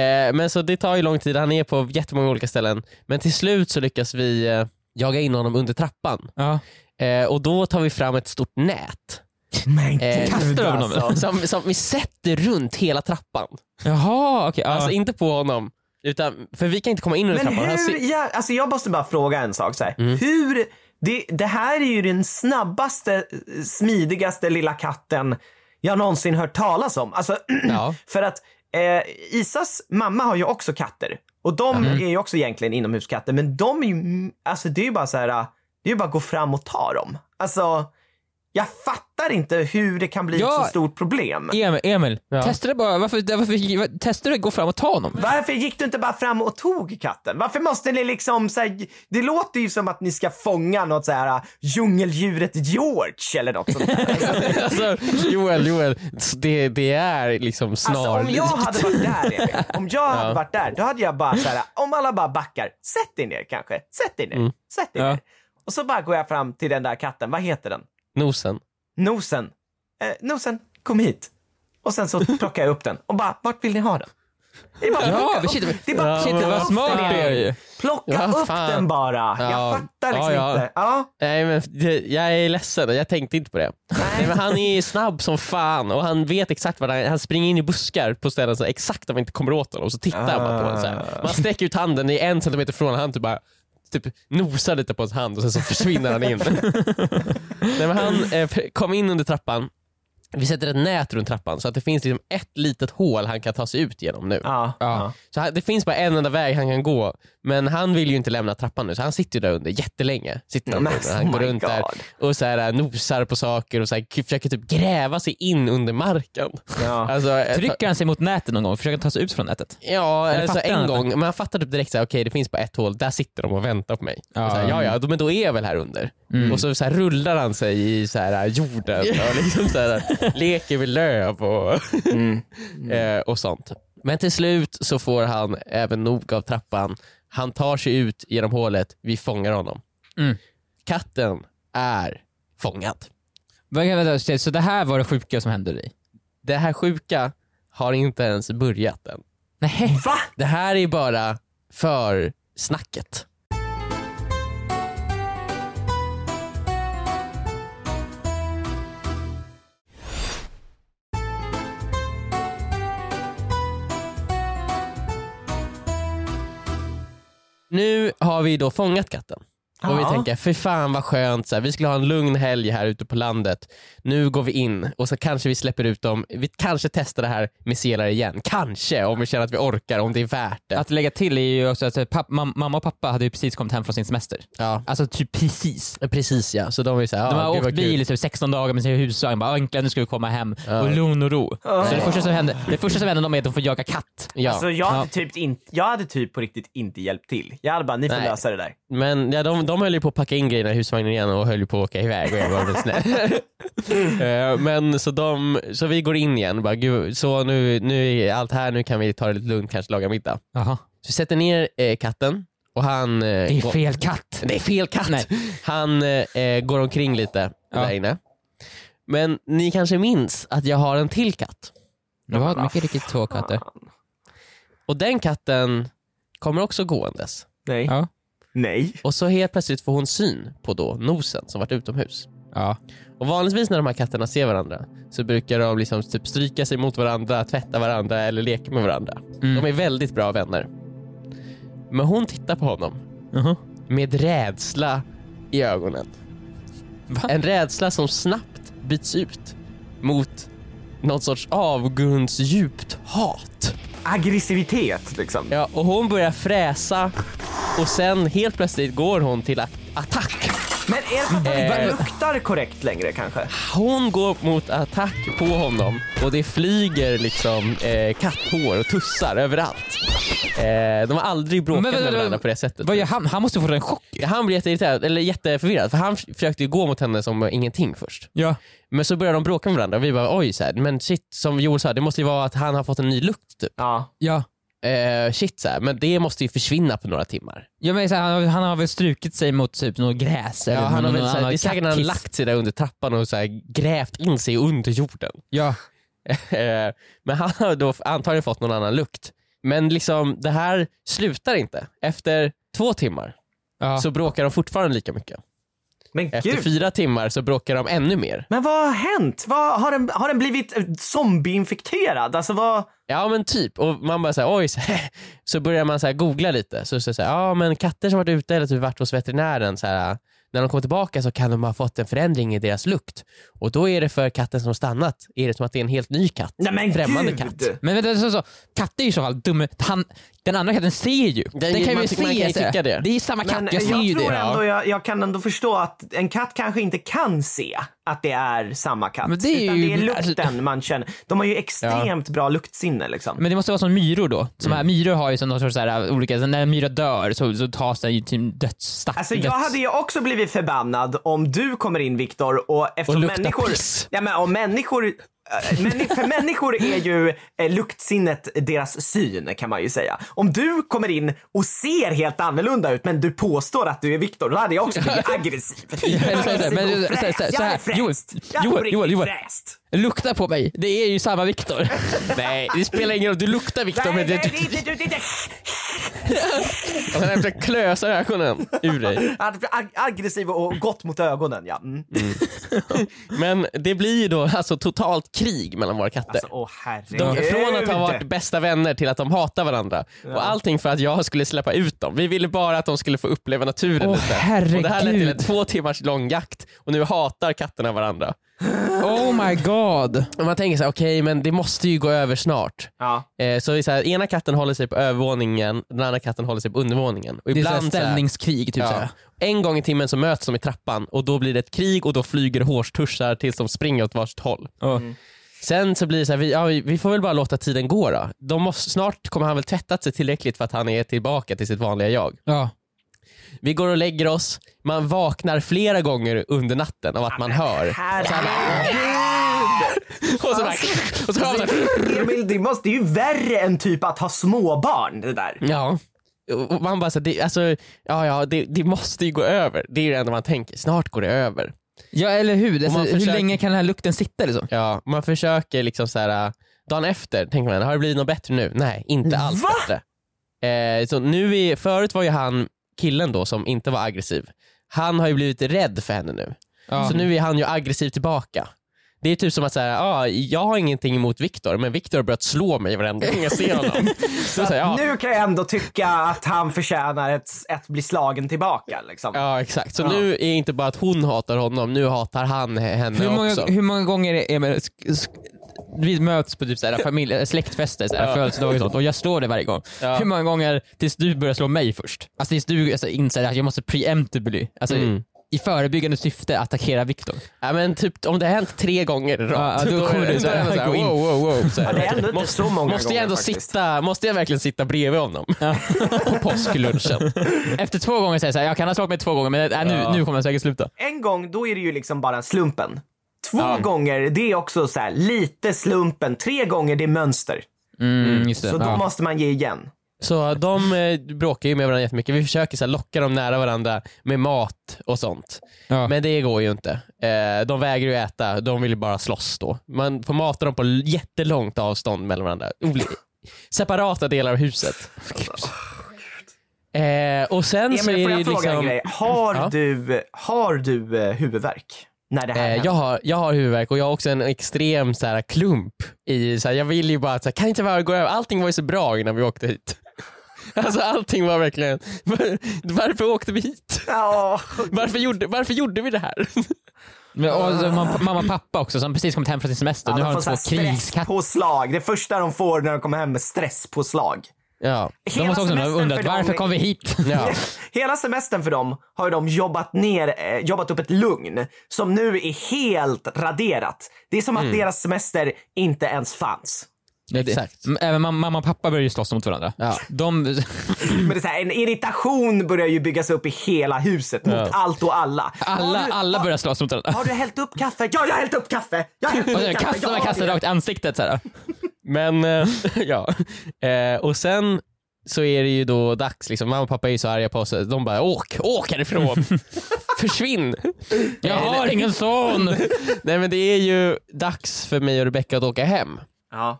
Eh, men så det tar ju lång tid, han är på jättemånga olika ställen. Men till slut så lyckas vi eh, jaga in honom under trappan. Ja. Eh, och då tar vi fram ett stort nät Men Eh, kastar över honom. alltså. som, som vi sätter runt hela trappan. Jaha, okej. ja. Alltså inte på honom, utan, för vi kan inte komma in under Men trappan. Hur, ja, alltså jag måste bara fråga en sak så här. Mm. Hur, det, det här är ju den snabbaste, smidigaste lilla katten jag någonsin hört talas om. Alltså, *clears throat* Ja. för att eh, Isas mamma har ju också katter och de Mm. är ju också egentligen inomhuskatter men de är ju, alltså det är ju bara så här, det är ju bara att gå fram och ta dem. Alltså, jag fattar inte hur det kan bli Ja. ett så stort problem. Emil, Emil Ja. testa det bara, varför, varför testar du att gå fram och ta honom? Varför gick du inte bara fram och tog katten? Varför måste ni liksom så här, det låter ju som att ni ska fånga något så här djungeldjuret George eller något sånt där. *laughs* alltså, Joel, Joel, det, det är liksom Alltså om snarlikt. jag hade varit där Emil, om jag hade varit där, då hade jag bara så här, om alla bara backar, sätt dig ner kanske, sätt dig ner, sätt dig Ja. ner. Och så bara går jag fram till den där katten, vad heter den? Nosen. Nosen. Eh, nosen, kom hit. Och sen så plockar jag upp den och bara, vart vill ni ha den? Det är bara att Ja, shit. Det är bara att shit, plocka vad smart du är ju. Plocka Ja, upp fan. den bara. Ja. Jag fattar liksom Ja, inte. Ja. Nej men det, jag är ledsen, jag tänkte inte på det. Nej. men han är snabb som fan och han vet exakt vad han, han springer in i buskar på ställen så exakt om man inte kommer åt honom och så tittar han bara på honom så här. Man sträcker ut handen, är en centimeter från honom, han typ bara typ nosar lite på hans hand och sen så försvinner han in. *laughs* Nej, men han eh, kom in under trappan, vi sätter ett nät runt trappan så att det finns liksom ett litet hål han kan ta sig ut genom nu. Ja. Ja. Så han, det finns bara en enda väg han kan gå, men han vill ju inte lämna trappan nu så han sitter ju där under jättelänge. Sitter han, Men, under. han oh går runt där God. och så här, äh, nosar på saker och så här, försöker typ gräva sig in under marken. Ja. *laughs* Alltså, äh, Trycker han sig mot nätet någon gång och försöker ta sig ut från nätet? Ja, Eller alltså en gång, men han fattar typ direkt såhär, okej det finns bara ett hål, där sitter de och väntar på mig. Ja. Ja, så här, ja, ja men då är jag väl här under. Mm. Och så, så här, rullar han sig i så här, jorden och *laughs* liksom så här, leker med löv och, Mm. eh, och sånt. Men till slut så får han även nog av trappan. Han tar sig ut genom hålet, vi fångar honom. Mm. Katten är fångad. Så det här var det sjuka som hände dig? Det här sjuka har inte ens börjat än. Nej. Va? Det här är bara för snacket. Har vi då fångat katten. Och vi tänker, för fan vad skönt, så här, vi skulle ha en lugn helg här ute på landet. Nu går vi in och så kanske vi släpper ut dem. Vi kanske testar det här med selar igen. Kanske, om vi känner att vi orkar, om det är värt det. Att lägga till är ju också att papp, mam, mamma och pappa hade ju precis kommit hem från sin semester. Ja, Alltså typ precis. precis ja. Så de är så här, De har åkt bil i typ 16 dagar med sin husvagn, bara äntligen nu ska vi komma hem Ja. och lugn och ro. Så det första som hände, det första som hände dem är att de får jaga katt. Ja. Alltså jag hade, Ja. typ in, jag hade typ på riktigt inte hjälpt till. Jag hade bara, ni får Nej. lösa det där. Men ja, de, de höll ju på att packa in grejerna i husvagnen igen och höll ju på att åka iväg och jag var snäll. Eh, Men så, de, så vi går in igen, bara, Gud, så nu, nu är allt här, nu kan vi ta det lite lugnt, kanske laga middag. Jaha. Så vi sätter ner eh, katten och han... Eh, Det är går- fel katt. Det är fel katt! Nej. Han eh, går omkring lite Ja. där inne. Men ni kanske minns att jag har en till katt. Du har mycket riktigt två katter. Och den katten kommer också gåendes. Nej. Ja. Nej. Och så helt plötsligt får hon syn på då nosen som varit utomhus. Ja. Och vanligtvis när de här katterna ser varandra så brukar de liksom typ stryka sig mot varandra, tvätta varandra eller leka med varandra. Mm. De är väldigt bra vänner. Men hon tittar på honom Mhm. med rädsla i ögonen. Va? En rädsla som snabbt byts ut mot någon sorts avgrundsdjupt hat. Aggressivitet liksom. Ja, och hon börjar fräsa och sen helt plötsligt går hon till attack. Men är det för att han inte Eh. luktar korrekt längre kanske? Hon går mot attack på honom och det flyger liksom eh, katthår och tussar överallt. Eh, de har aldrig bråkat Men vänta, med varandra på det sättet. Vad gör han? Han måste få en chock. Han blir jätteirriterad, eller jätteförvirrad för han f- försökte ju gå mot henne som ingenting först. Ja. Men så börjar de bråka med varandra och vi bara oj så här, men shit som Joel sa, det måste ju vara att han har fått en ny lukt typ. Ja. Ja. Eh, shit så här, men det måste ju försvinna på några timmar. Ja, men så här, han, har- han har väl strukit sig mot typ något gräs eller Ja, han har väl, någon så här, det är säkert han kattkiss. lagt sig där under trappan och så här, grävt in sig under jorden. Ja. *laughs* Men han har då antagligen fått någon annan lukt. Men liksom det här slutar inte. Efter två timmar Ja. så bråkar de fortfarande lika mycket. Men Efter gud. fyra timmar så bråkar de ännu mer. Men vad har hänt? Vad, har, den, har den blivit eh, zombieinfekterad? Alltså vad? Ja men typ, och man bara såhär oj, så, *laughs* så börjar man så googla lite. Så, så, så ja men katter som varit ute eller typ varit hos veterinären, så här, när de kommer tillbaka så kan de ha fått en förändring i deras lukt. Och då är det för katten som stannat, är det som att det är en helt ny katt. Nej men Främmande gud. katt. Men vänta, så, så, katter är ju i så fall dumma. Han, den andra katten ser ju. Den, Den- kan man ju tycker- man se. kan ju tycka det. det är samma katt, Men jag ser ju jag tror det. ändå jag, jag kan ändå förstå att en katt kanske inte kan se att det är samma katt. Men det är utan ju- det är lukten alltså- man känner. De har ju extremt bra luktsinne liksom. Men det måste vara som myror då. Som Mm. här, myror har ju som någon sorts så här, olika, så när en myra dör så, så tas den ju till dödsstack. Alltså jag döds... hade ju också blivit förbannad om du kommer in Viktor och eftersom luktar människor... piss. Ja men om människor... männi- för människor är ju eh, luktsinnet deras syn kan man ju säga. Om du kommer in och ser helt annorlunda ut men du påstår att du är Viktor, då hade jag också blivit *laughs* aggressiv. Och Jag hade fräst. Joel, Joel, Joel. fräst. Lukta på mig, det är ju samma Viktor. *laughs* Nej, det spelar ingen roll. Du luktar Viktor, Nej, men nej, det, det det är inte... *laughs* och sen efter klösar ögonen ur dig. Ag- aggressiv och gått mot ögonen ja. Mm. Men det blir ju då alltså totalt krig mellan våra katter. Alltså åh De, herregud. från att ha varit bästa vänner till att de hatar varandra. Och allting för att jag skulle släppa ut dem. Vi ville bara att de skulle få uppleva naturen Åh, lite. Och det här ledde till en herregud. två timmars lång jakt och nu hatar katterna varandra. Oh my god. Och man tänker så här, okej men det måste ju gå över snart. Ja. Eh, så, det är så här, ena katten håller sig på övervåningen, den andra katten håller sig på undervåningen. Och Det är så här ibland så här- ställningskrig typ Ja. såhär. En gång i timmen så möts de i trappan och då blir det ett krig och då flyger hårstussar tills de springer åt varsitt håll. Ja. Sen så blir det så här, vi, ja, vi vi får väl bara låta tiden gå då. De måste, snart kommer han väl tvättat sig tillräckligt för att han är tillbaka till sitt vanliga jag. Ja. Vi går och lägger oss, man vaknar flera gånger under natten av att man hör. Och så, bara, och så hör man så här, Emil, det, måste, det är ju värre än typ att ha småbarn det där. Ja. Och man bara så, det, alltså, ja, ja, det, det måste ju gå över. Det är det enda man tänker, snart går det över. ja eller hur? Alltså, man Hur försöker- länge kan den här lukten sitta liksom? Ja, man försöker liksom så här. dagen efter tänker man, har det blivit något bättre nu? Nej, inte alls Va? bättre. Eh, så nu är, förut var ju han killen då som inte var aggressiv. Han har ju blivit rädd för henne nu. Ja. Så nu är han ju aggressiv tillbaka. Det är typ som att säga, ah, jag har ingenting emot Viktor men Viktor har börjat slå mig varenda gång jag ser honom. *laughs* så säger jag, ja, Nu kan jag ändå tycka att han förtjänar ett, ett bli slagen tillbaka. Liksom. ja exakt. Så Ja. nu är inte bara att hon hatar honom, nu hatar han he- henne Hur många, också. hur många gånger är sk- vi möts på typ såhär, familj, *laughs* släktfester, såhär, Ja. födelsedagar och sånt och jag slår dig varje gång. Ja. Hur många gånger tills du börjar slå mig först? Alltså tills du alltså, inser att jag måste preemptively, alltså Mm. i förebyggande syfte attackera Viktor. Ja, men typ, om det har hänt tre gånger rad, Ja, då kommer du så här, så här gå in. wow, wow, wow. Så här. Ja, det är ändå inte måste, så många måste jag ändå faktiskt. sitta, måste jag verkligen sitta bredvid honom? På påsklunchen. Efter två gånger säger jag såhär, jag kan ha slagit mig två gånger men äh, nu, Ja. nu kommer jag säkert sluta. En gång, då är det ju liksom bara slumpen. Två Ja. gånger, det är också så här, lite slumpen. Tre gånger, det är mönster. Mm, just det. Så då ja. måste man ge igen. Så de eh, bråkar ju med varandra jättemycket. Vi försöker så här, locka dem nära varandra med mat och sånt. Ja. Men det går ju inte. Eh, de vägrar ju äta, de vill ju bara slåss då. Man får mata dem på jättelångt avstånd mellan varandra. Oli- Separata delar av huset. *laughs* Eh, och sen så Emil, är får jag fråga en liksom... grej? Har Ja. du, har du eh, huvudvärk? När det här Eh, jag, har, jag har huvudvärk och jag har också en extrem så här, klump i, så här, jag vill ju bara att, så här, kan inte bara gå över, allting var ju så bra innan vi åkte hit. *laughs* Alltså allting var verkligen, *laughs* varför åkte vi hit? *laughs* Varför gjorde, varför gjorde vi det här? Men, och mam- mamma och pappa också som precis kommit hem från sin semester. ja, nu de har får de två krigskatter. stresspåslag. Det första de får när de kommer hem är stresspåslag. Ja, De måste också undrat för dem varför kom vi hit? *laughs* ja. Hela semestern för dem har ju de jobbat ner, eh, jobbat upp ett lugn som nu är helt raderat. Det är som Mm. att deras semester inte ens fanns. Ja, det- Exakt. Även mam- mamma och pappa börjar ju slåss mot varandra. Ja. De, *laughs* *laughs* Men det är så här, en irritation börjar ju byggas upp i hela huset mot allt och alla. alla, du, alla börjar slåss mot varandra. har du hällt upp kaffe? Ja, jag har hällt upp kaffe! Jag har hällt upp kaffe! kastar man ja, kastar rakt i ansiktet så här. Men eh, *laughs* ja, eh, och sen så är det ju då dags, liksom. mamma och pappa är ju så arga på oss, de bara åk, åk härifrån, *laughs* försvinn. Jag har ingen son! *laughs* Nej men det är ju dags för mig och Rebecca att åka hem. Ja.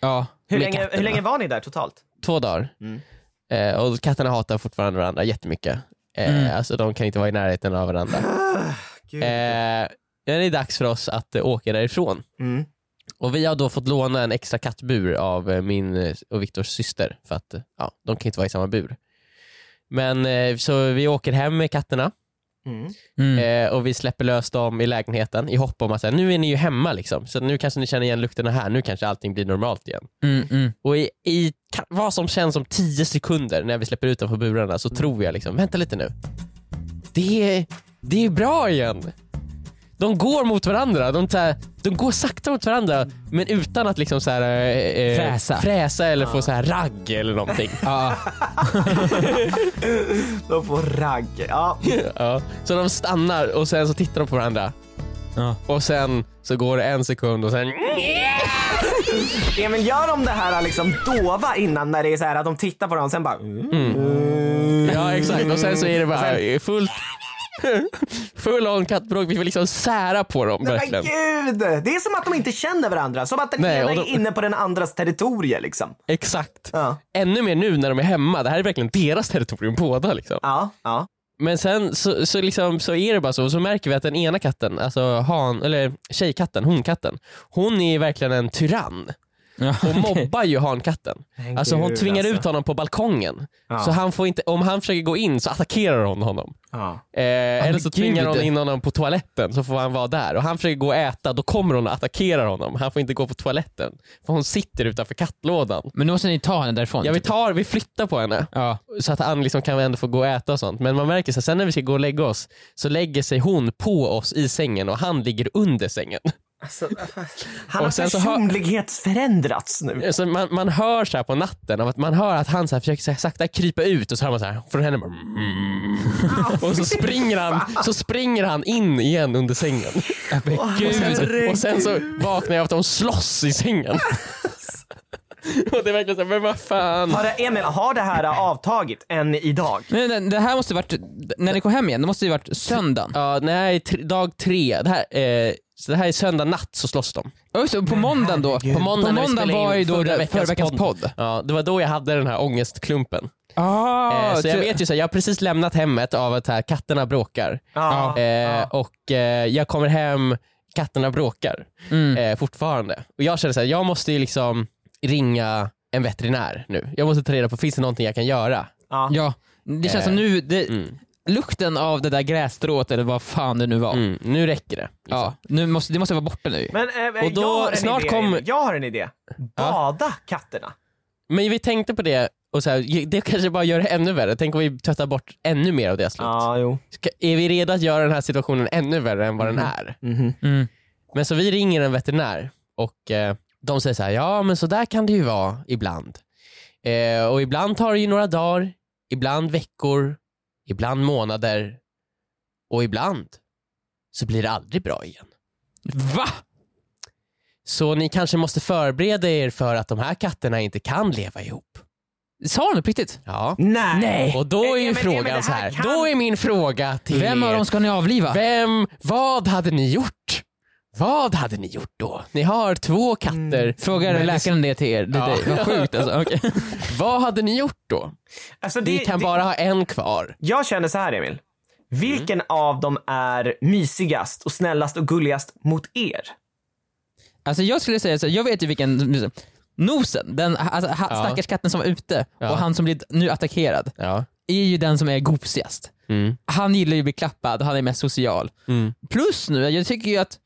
Ja. Hur, länge, hur länge var ni där totalt? Två dagar. Mm. Eh, och katterna hatar fortfarande varandra jättemycket. Eh, Mm. Alltså de kan inte vara i närheten av varandra. Gud. Eh, det är dags för oss att eh, åka därifrån. Mm. Och vi har då fått låna en extra kattbur av eh, min eh, och Viktors syster för att eh, ja, de kan inte vara i samma bur. Men så vi åker hem med katterna Mm. Mm. och vi släpper lös dem i lägenheten i hopp om att här, nu är ni ju hemma liksom. Så nu kanske ni känner igen lukterna här, nu kanske allting blir normalt igen. Mm, mm. Och i, i vad som känns som 10 sekunder när vi släpper ut dem från burarna så tror jag liksom, vänta lite nu. Det är, det är bra igen. De går mot varandra, de, så här, de går sakta mot varandra men utan att liksom så här, eh, eh, Fräsa. fräsa eller få så här ragg eller någonting. Ja. *laughs* De får ragg. Ja. ja. Så de stannar och sen så tittar de på varandra Ja. och sen så går det en sekund och sen Emil, gör de det här liksom dova innan när det är så här att de tittar på dem och sen bara... Mm. Ja exakt och sen så är det bara fullt *laughs* full on kattbråk, vi får liksom sära på dem Men verkligen. gud! Det är som att de inte känner varandra. Som att den Nej, ena de- är inne på den andras territorium liksom. Exakt. Ja. Ännu mer nu när de är hemma, det här är verkligen deras territorium båda liksom. Ja, ja. Men sen så, så, liksom, så är det bara så, och så märker vi att den ena katten, alltså han, eller tjejkatten, honkatten, hon är verkligen en tyrann Ja. och mobbar ju hankatten. Men Alltså hon tvingar alltså. ut honom på balkongen. Ja. Så han får inte, om han försöker gå in så attackerar hon honom. Ja. Eh, eller så tvingar hon in honom på toaletten så får han vara där. Och han försöker gå och äta, då kommer hon och attackerar honom. Han får inte gå på toaletten. För hon sitter utanför kattlådan. Men nu måste ni ta henne därifrån. Ja vi tar, vi flyttar på henne. Ja. Så att han liksom kan ändå få gå och äta och sånt. Men man märker så här, sen när vi ska gå och lägga oss så lägger sig hon på oss i sängen och han ligger under sängen. Alltså, han har Och sen så hör- personlighetsförändrats nu. Så man, man hör så här på natten, att man hör att han så här försöker så här sakta krypa ut och så hör man så här från henne bara, Och så springer, han, så springer han in igen under sängen. Och sen, och sen så vaknar jag av att de slåss i sängen. *laughs* Och det är verkligen så men vad fan. Har det, Emil, har det här avtagit än idag? Men det, det här måste varit, när ni kom hem igen, det måste ju varit söndagen. Ja, nej, tre, dag tre. Det här, eh, så det här är söndag natt så slåss de. Ja, just det, på måndagen då, på måndagen, vi spelade var ju då förra förra veckans veckans, podd. podd. Ja, det var då jag hade den här ångestklumpen. Ah, eh, så jag vet ju så här, jag har precis lämnat hemmet av att här, katterna bråkar. Ja. Eh, Och eh, jag kommer hem, katterna bråkar Mm. eh, fortfarande. Och jag känner så här, jag måste ju liksom ringa en veterinär nu. Jag måste ta reda på, finns det någonting jag kan göra? Ja. Ja, det känns Eh, som nu, det, Mm. Lukten av det där grässtrået eller vad fan det nu var. Mm, nu räcker det. liksom. Ja, nu måste, det måste vara borta nu. Men eh, Och då jag har en snart idé, kom-. Jag har en idé. Bada katterna. Men vi tänkte på det och så här, det kanske bara gör det ännu värre. Tänk om vi tvättar bort ännu mer av deras lukt. jo. Ska, är vi redo att göra den här situationen ännu värre än vad den är? Mhm. Mm. Men så vi ringer en veterinär och eh, de säger så här, ja men så där kan det ju vara ibland. Eh, och ibland tar det ju några dagar, ibland veckor, ibland månader och ibland så blir det aldrig bra igen. Va? Så ni kanske måste förbereda er för att de här katterna inte kan leva ihop. Sa han det på riktigt? Ja. Nej. Nej. Och då är ju Emil, frågan det så här, kan- då är min fråga till Vem av dem ska ni avliva? vem, vad hade ni gjort? Vad hade ni gjort då? Ni har två katter. Frågar Men- läkaren det till er? Det, Ja. det, vad sjukt alltså. *laughs* Okej. Vad hade ni gjort då? Alltså, Vi det, kan det, bara ha en kvar. Jag känner så här Emil. Vilken av dem är mysigast och snällast och gulligast mot er? Alltså jag skulle säga så, jag vet ju vilken, Nosen, den alltså, ha, Ja. stackars katten som var ute Ja. och han som blir nu attackerad, Ja. är ju den som är gosigast. Mm. Han gillar ju att bli klappad och han är mest social. Mm. Plus nu, jag tycker ju att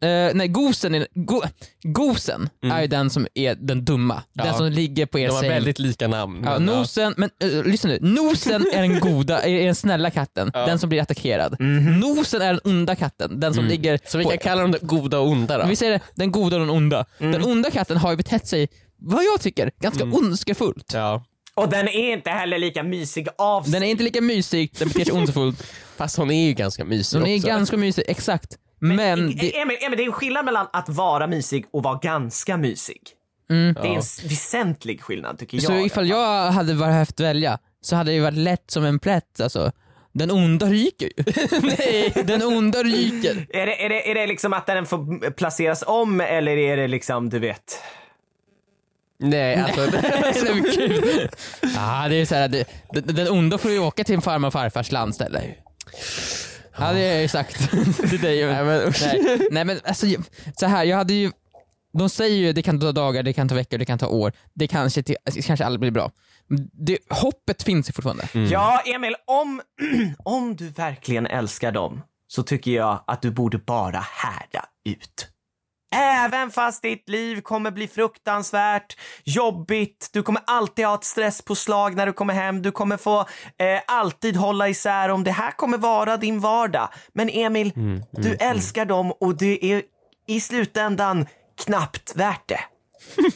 eh, nej, gosen, är, go, gosen är ju den som är den dumma. Mm. Ja. Den som ligger på er De har säng. väldigt lika namn. Ja, men, ja. nosen, men uh, lyssna nu. Nosen är den goda, är den snälla katten, den som blir attackerad. Nosen är den onda katten, den som ligger Så vi på... kan kalla dem goda och onda då? Vi säger det, den goda och den onda. Mm. Den onda katten har ju betett sig, vad jag tycker, ganska ondskefullt. Ja. Och den är inte heller lika mysig av sig. Den är inte lika mysig, den beter sig *laughs* ondskefullt. Fast hon är ju ganska mysig Den är också. ganska mysig, exakt. Men, E- det, Emil, Emil, det är en skillnad mellan att vara mysig och vara ganska mysig. Det är en s- väsentlig skillnad tycker jag. Mm. så ifall jag hade haft välja så hade det ju varit lätt som en plätt alltså. Den onda ryker ju. *laughs* Nej, den onda ryker. Är det, är, det, är det liksom att den får placeras om eller är det liksom, du vet? Nej, *laughs* alltså, det är kul. Ja, det är så här, det, den, den onda får ju åka till farmor och farfars landställe. Ja det är sagt *laughs* till dig. Nej, men. Nej, nej men alltså så här, jag hade ju de säger ju det kan ta dagar, det kan ta veckor, det kan ta år. Det kanske, till, kanske aldrig blir bra. Det, hoppet finns ju fortfarande. Ja, Emil, om, *clears throat* om du verkligen älskar dem så tycker jag att du borde bara härda ut. Även fast ditt liv kommer bli fruktansvärt jobbigt, du kommer alltid ha ett stresspåslag när du kommer hem, du kommer få eh, alltid hålla isär om det här kommer vara din vardag. Men Emil, du älskar dem och det är i slutändan knappt värt det. *laughs*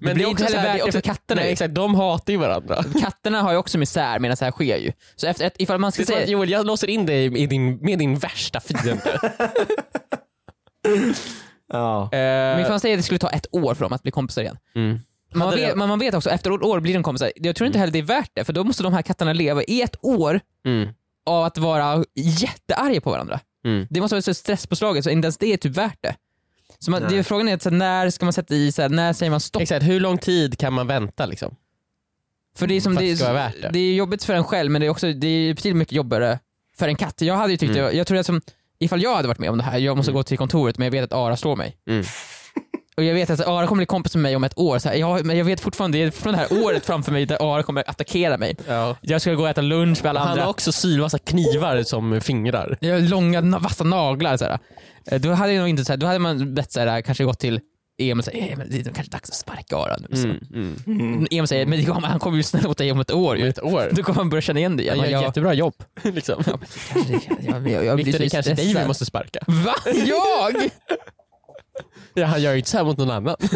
Men blir är inte heller värt är det för också- katterna Nej, exakt, de hatar ju varandra. *laughs* Katterna har ju också misär medan det här sker ju. Så efter, ett- ifall man ska Det säga... Joel, jag låser in dig med din, med din värsta fiende. *laughs* Ja. Men ifall man säger att det skulle ta ett år för dem att bli kompisar igen. Mm. Man, vet, det- men man vet också, efter ett år blir de kompisar. Jag tror inte heller det är värt det, för då måste de här katterna leva i ett år Mm. av att vara jättearga på varandra. Mm. Det måste vara så stresspåslaget så inte ens det är typ värt det. Så man, det är frågan är så här, när ska man sätta i, så här, när säger man stopp? Exakt, hur lång tid kan man vänta liksom? För det är, som, För att det, det ska är, vara värt det. det är jobbigt för en själv men det är också det är betydligt mycket jobbigare för en katt. Jag hade ju tyckt, Mm. jag, jag tror att som, ifall jag hade varit med om det här, jag måste gå till kontoret men jag vet att Ara slår mig. Mm. Och jag vet att Ara kommer bli kompis med mig om ett år, så här, jag, men jag vet fortfarande, det är fortfarande det här året framför mig där Ara kommer attackera mig. Ja. Jag ska gå och äta lunch med alla Han andra. har också sylvassa knivar som fingrar. Jag har långa na- vassa naglar. Så här. Eh, Då hade jag nog inte så här, då hade man bett så här, kanske gått till Emil "Eh, men det är nog kanske dags att sparka Aron nu. Så. Mm. Mm. Emil säger men kommer- han kommer ju snälla mot dig om ett år ju. Ett år. Då kommer han börja känna igen dig. Han Jag, gör jag, ett jättebra jobb. *laughs* liksom. kanske det kan- jag, jag, det är kanske dig vi måste sparka. Va? Jag? Ja, han gör ju inte så här mot någon annan. *laughs*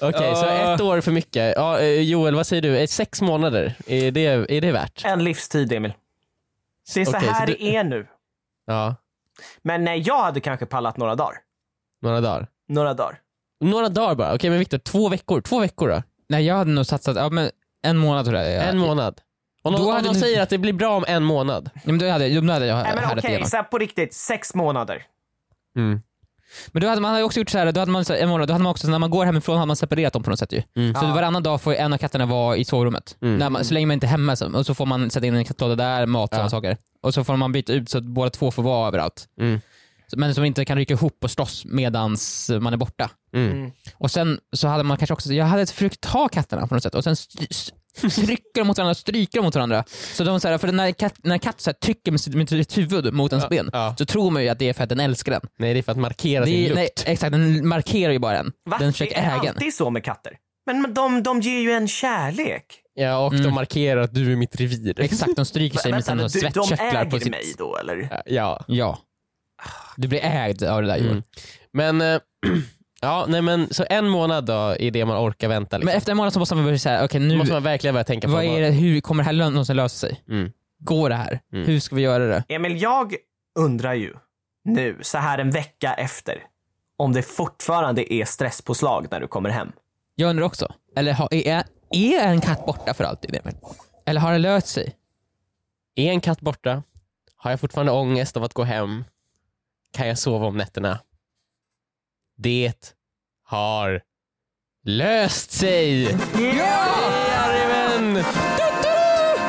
Okej, så ett år för mycket. Ja, eh, Joel, vad säger du? Sex månader, är det, är det värt? En livstid, Emil. Det är så Okej, så här du- det är nu. Ja, Men nej, jag hade kanske pallat några dagar. några dagar. Några dagar. Några dagar bara. Okej, men Viktor, två veckor. Två veckor då? Nej jag hade nog satsat, ja, men en månad tror jag. En månad. Om Då någon, om du- säger att det blir bra om en månad. Ja, men då hade, då hade jag härdat okej, igenom. så här på riktigt, sex månader. Mm. Men då hade man hade också gjort så här, då hade man så här, en månad, då hade man också, när man går hemifrån hade man separerat dem på något sätt ju. Mm. Så Ja. varannan dag får en av katterna vara i sovrummet. Mm. När man, så länge man inte är hemma så, och så får man sätta in en kattlåda där, mat och Ja. sådana saker. Och så får man byta ut så att båda två får vara överallt. Mm. Men som inte kan rycka ihop och slåss medans man är borta. Mm. Och sen så hade man kanske också, jag hade försökt ta katterna på något sätt och sen dem mot varandra, stryka dem mot varandra. Så de så här, för när en katt, när katt så här, trycker med sitt, med sitt huvud mot ens Ja, ben ja. så tror man ju att det är för att den älskar den. Nej, det är för att markera sin Det är, lukt. nej, exakt, den markerar ju bara en. Va? Den försöker det är äga alltid så med katter. Men men de, de ger ju en kärlek. Ja, och Mm. de markerar att du är mitt revir. Exakt, de stryker sig med sina de svettkörtlar på äger sitt... mig då eller? Ja. Ja. Du blir ägd av det där Joel. Mm. Men, eh, *clears throat* ja, nej men så en månad då är det man orkar vänta. Liksom. Men efter en månad så måste man börja säga, okej nu, måste man verkligen börja tänka på vad är det, hur kommer det här någonsin lösa sig? Mm. Går det här? Mm. Hur ska vi göra det? Emil, jag undrar ju nu, så här en vecka efter, om det fortfarande är stresspåslag när du kommer hem. Jag undrar också, eller har, är, är en katt borta för alltid? Emil? Eller har det löst sig? Är en katt borta? Har jag fortfarande ångest av att gå hem? Kan jag sova om nätterna? Det har löst sig! Ja!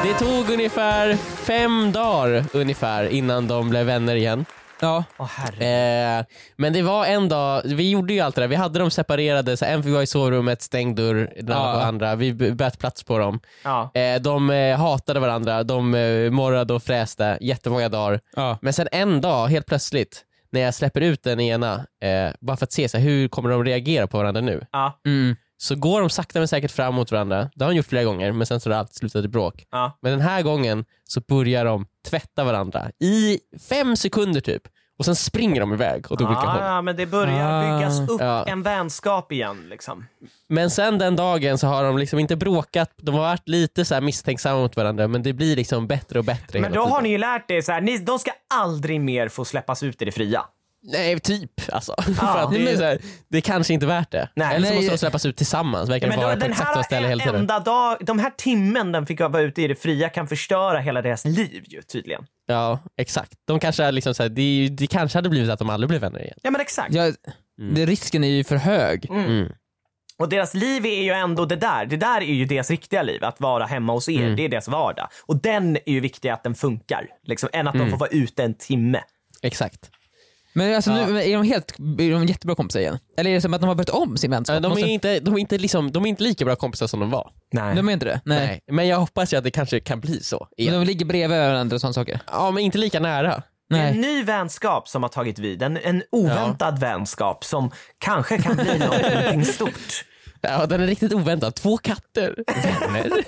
Det tog ungefär fem dagar ungefär innan de blev vänner igen. Ja. Herre. Eh, men det var en dag, vi gjorde ju allt det där, vi hade dem separerade, så en fick vara i sovrummet, stängd dörr, den andra Ja. andra, vi bytte plats på dem. Ja. Eh, de eh, hatade varandra, de eh, morrade och fräste jättemånga dagar. Ja. Men sen en dag, helt plötsligt, när jag släpper ut den ena, eh, bara för att se så här, hur kommer de reagera på varandra nu, Ja. Mm. så går de sakta men säkert fram mot varandra. Det har de gjort flera gånger, men sen så har det alltid slutat i bråk. Ja. Men den här gången så börjar de tvätta varandra i fem sekunder typ. Och sen springer de iväg åt olika håll. Ja, men det börjar Ah. byggas upp Ja. en vänskap igen. Liksom. Men sen den dagen så har de liksom inte bråkat, de har varit lite så här misstänksamma mot varandra men det blir liksom bättre och bättre Men då har ni ju lärt er så här, ni, de ska aldrig mer få släppas ut i det fria. Nej, typ alltså. *laughs* För att det, är så här, det är kanske inte värt det. Nej. Eller så Nej. måste de släppas ut tillsammans, verkar Men det då, vara på den exakt samma ställe hela tiden. enda dag, de här timmen den fick vara ute i det fria kan förstöra hela deras liv ju tydligen. Ja, exakt. De kanske är liksom så här, det, det kanske hade blivit att de aldrig blev vänner igen. Ja men exakt. Ja, det, risken är ju för hög. Mm. Och deras liv är ju ändå det där. Det där är ju deras riktiga liv, att vara hemma hos er. Mm. Det är deras vardag. Och den är ju viktig att den funkar. Liksom, än att Mm. de får vara ute en timme. Exakt. Men alltså, nu, är de helt är de jättebra kompisar igen? Eller är det som att de har börjat om sin vänskap? Ja, De Måste- är, inte, de, är inte liksom, de är inte lika bra kompisar som de var. Nej. de är inte det? Nej. Nej. Men jag hoppas ju att det kanske kan bli så. Men Igen. de ligger bredvid varandra och sådana saker? Ja, men inte lika nära. Det är en Nej. ny vänskap som har tagit vid. En, en oväntad vänskap som kanske kan bli någonting stort. *laughs* Ja, den är riktigt oväntad. Två katter. Vänner.